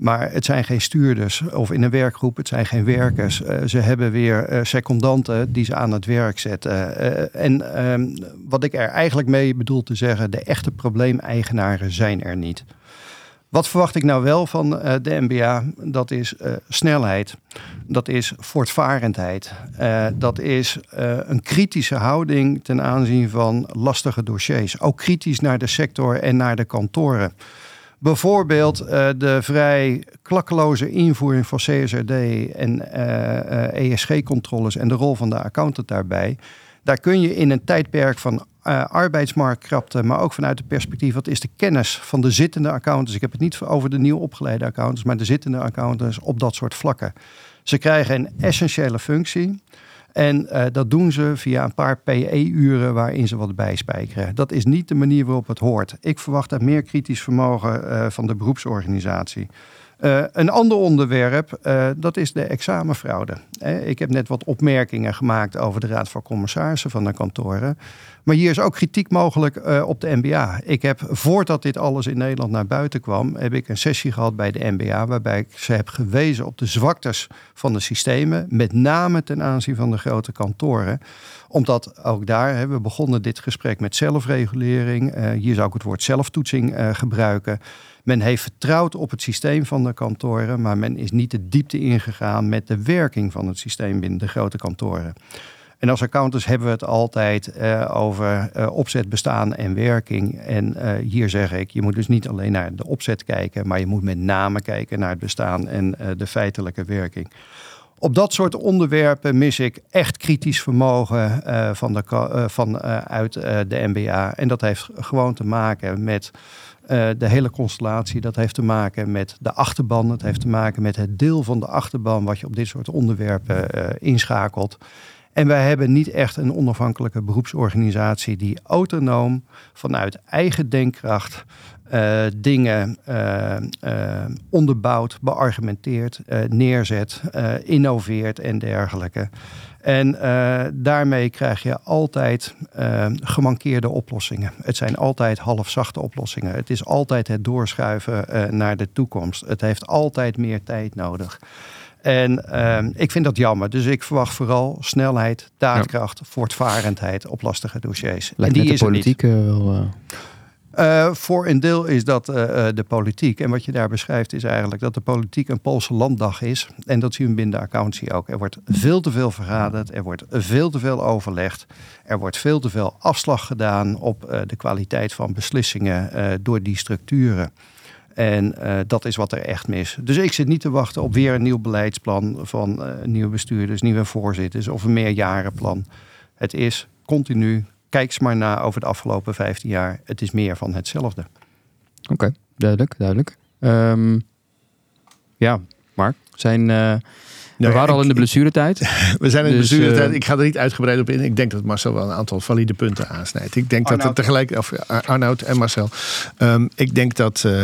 Maar het zijn geen stuurders of in een werkgroep, het zijn geen werkers. Uh, ze hebben weer uh, secondanten die ze aan het werk zetten. Uh, en ehm, wat ik er eigenlijk mee bedoel te zeggen, de echte probleemeigenaren zijn er niet. Wat verwacht ik nou wel van de MBA? Dat is snelheid. Dat is voortvarendheid. dat is een kritische houding ten aanzien van lastige dossiers. Ook kritisch naar de sector en naar de kantoren. Bijvoorbeeld uh, de vrij klakkeloze invoering van CSRD en uh, uh, ESG-controles en de rol van de accountant daarbij. Daar kun je in een tijdperk van arbeidsmarktkrapte, maar ook vanuit het perspectief wat is de kennis van de zittende accountants. Ik heb het niet over de nieuw opgeleide accountants, maar de zittende accountants op dat soort vlakken. Ze krijgen een essentiële functie. En uh, dat doen ze via een paar PE-uren waarin ze wat bijspijkeren. Dat is niet de manier waarop het hoort. Ik verwacht daar meer kritisch vermogen uh, van de beroepsorganisatie. Uh, een ander onderwerp, dat is de examenfraude. ik heb net wat opmerkingen gemaakt over de Raad van Commissarissen van de kantoren. Maar hier is ook kritiek mogelijk uh, op de MBA. Ik heb, voordat dit alles in Nederland naar buiten kwam, heb ik een sessie gehad bij de MBA, waarbij ik ze heb gewezen op de zwaktes van de systemen, met name ten aanzien van de grote kantoren omdat ook daar, hè, we begonnen dit gesprek met zelfregulering. Uh, hier zou ik het woord zelftoetsing uh, gebruiken. Men heeft vertrouwd op het systeem van de kantoren, maar men is niet de diepte ingegaan met de werking van het systeem binnen de grote kantoren. En als accountants hebben we het altijd uh, over uh, opzet, bestaan en werking. En uh, hier zeg ik, je moet dus niet alleen naar de opzet kijken, maar je moet met name kijken naar het bestaan en de feitelijke werking. Op dat soort onderwerpen mis ik echt kritisch vermogen van de, van, uit de MBA. En dat heeft gewoon te maken met de hele constellatie. Dat heeft te maken met de achterban. Dat heeft te maken met het deel van de achterban wat je op dit soort onderwerpen inschakelt. En wij hebben niet echt een onafhankelijke beroepsorganisatie die autonoom vanuit eigen denkkracht uh, dingen uh, uh, onderbouwt, beargumenteert, neerzet, innoveert en dergelijke. En daarmee krijg je altijd gemankeerde oplossingen. Het zijn altijd halfzachte oplossingen. Het is altijd het doorschuiven naar de toekomst. Het heeft altijd meer tijd nodig. En uh, ik vind dat jammer. Dus ik verwacht vooral snelheid, daadkracht, ja. voortvarendheid op lastige dossiers. Lijkt en die de politiek er wel... Uh... Uh, voor een deel is dat uh, de politiek. En wat je daar beschrijft is eigenlijk dat de politiek een Poolse landdag is. En dat zien we binnen de accountancy ook. Er wordt veel te veel vergaderd. Er wordt veel te veel overlegd. Er wordt veel te veel afslag gedaan op de kwaliteit van beslissingen door die structuren. En uh, dat is wat er echt mis. Dus ik zit niet te wachten op weer een nieuw beleidsplan van uh, nieuwe bestuurders, nieuwe voorzitters of een meerjarenplan. Het is continu, kijk eens maar na over de afgelopen 15 jaar. Het is meer van hetzelfde. Oké, duidelijk, duidelijk. Um, ja, Mark, zijn... Uh, we waren al in de blessuretijd. We zijn in de dus, blessuretijd. Uh, ik ga er niet uitgebreid op in. Ik denk dat Marcel wel een aantal valide punten aansnijdt. Ik denk Arnoud. dat het tegelijk... Of Arnoud en Marcel. Um, ik denk dat, uh,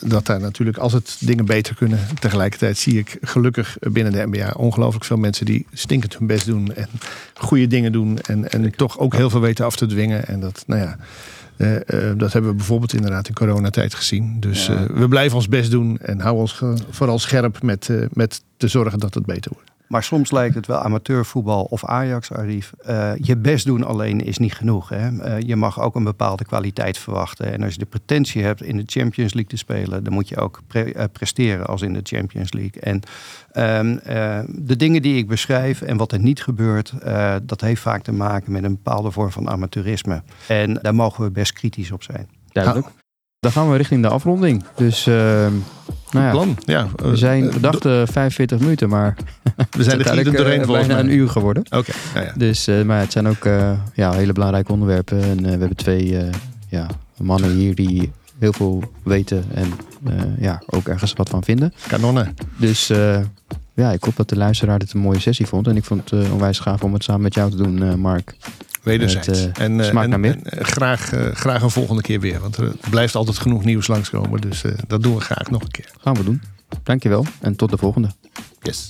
dat daar natuurlijk, als het dingen beter kunnen... tegelijkertijd zie ik gelukkig binnen de MBA... ongelooflijk veel mensen die stinkend hun best doen... en goede dingen doen. En, en toch ook heel veel weten af te dwingen. En dat, nou ja... Uh, uh, dat hebben we bijvoorbeeld inderdaad in coronatijd gezien. Dus ja. uh, we blijven ons best doen en houden ons vooral scherp met, met te zorgen dat het beter wordt. Maar soms lijkt het wel amateurvoetbal of Ajax, Arif. Uh, je best doen alleen is niet genoeg. Hè? Uh, je mag ook een bepaalde kwaliteit verwachten. En als je de pretentie hebt in de Champions League te spelen, dan moet je ook pre uh, presteren als in de Champions League. En um, de dingen die ik beschrijf en wat er niet gebeurt, dat heeft vaak te maken met een bepaalde vorm van amateurisme. En daar mogen we best kritisch op zijn. Duidelijk. Dan gaan we richting de afronding. Dus uh, nou ja, plan. Ja, we, zijn, we dachten 45 minuten, maar we zijn er niet doorheen uh, bijna een uur geworden. Oké. Okay. Ja, ja. Dus, uh, maar het zijn ook uh, ja, hele belangrijke onderwerpen. En we hebben twee ja, mannen hier die heel veel weten en ja, ook ergens wat van vinden. Kanonnen. Dus ja, ik hoop dat de luisteraar dit een mooie sessie vond. En ik vond het onwijs gaaf om het samen met jou te doen, Mark. Wederzijds. Het, uh, en, smaakt en, naar meer. En, graag, graag een volgende keer weer. Want er blijft altijd genoeg nieuws langskomen. Dus dat doen we graag nog een keer. Gaan we doen. Dankjewel en tot de volgende. Yes.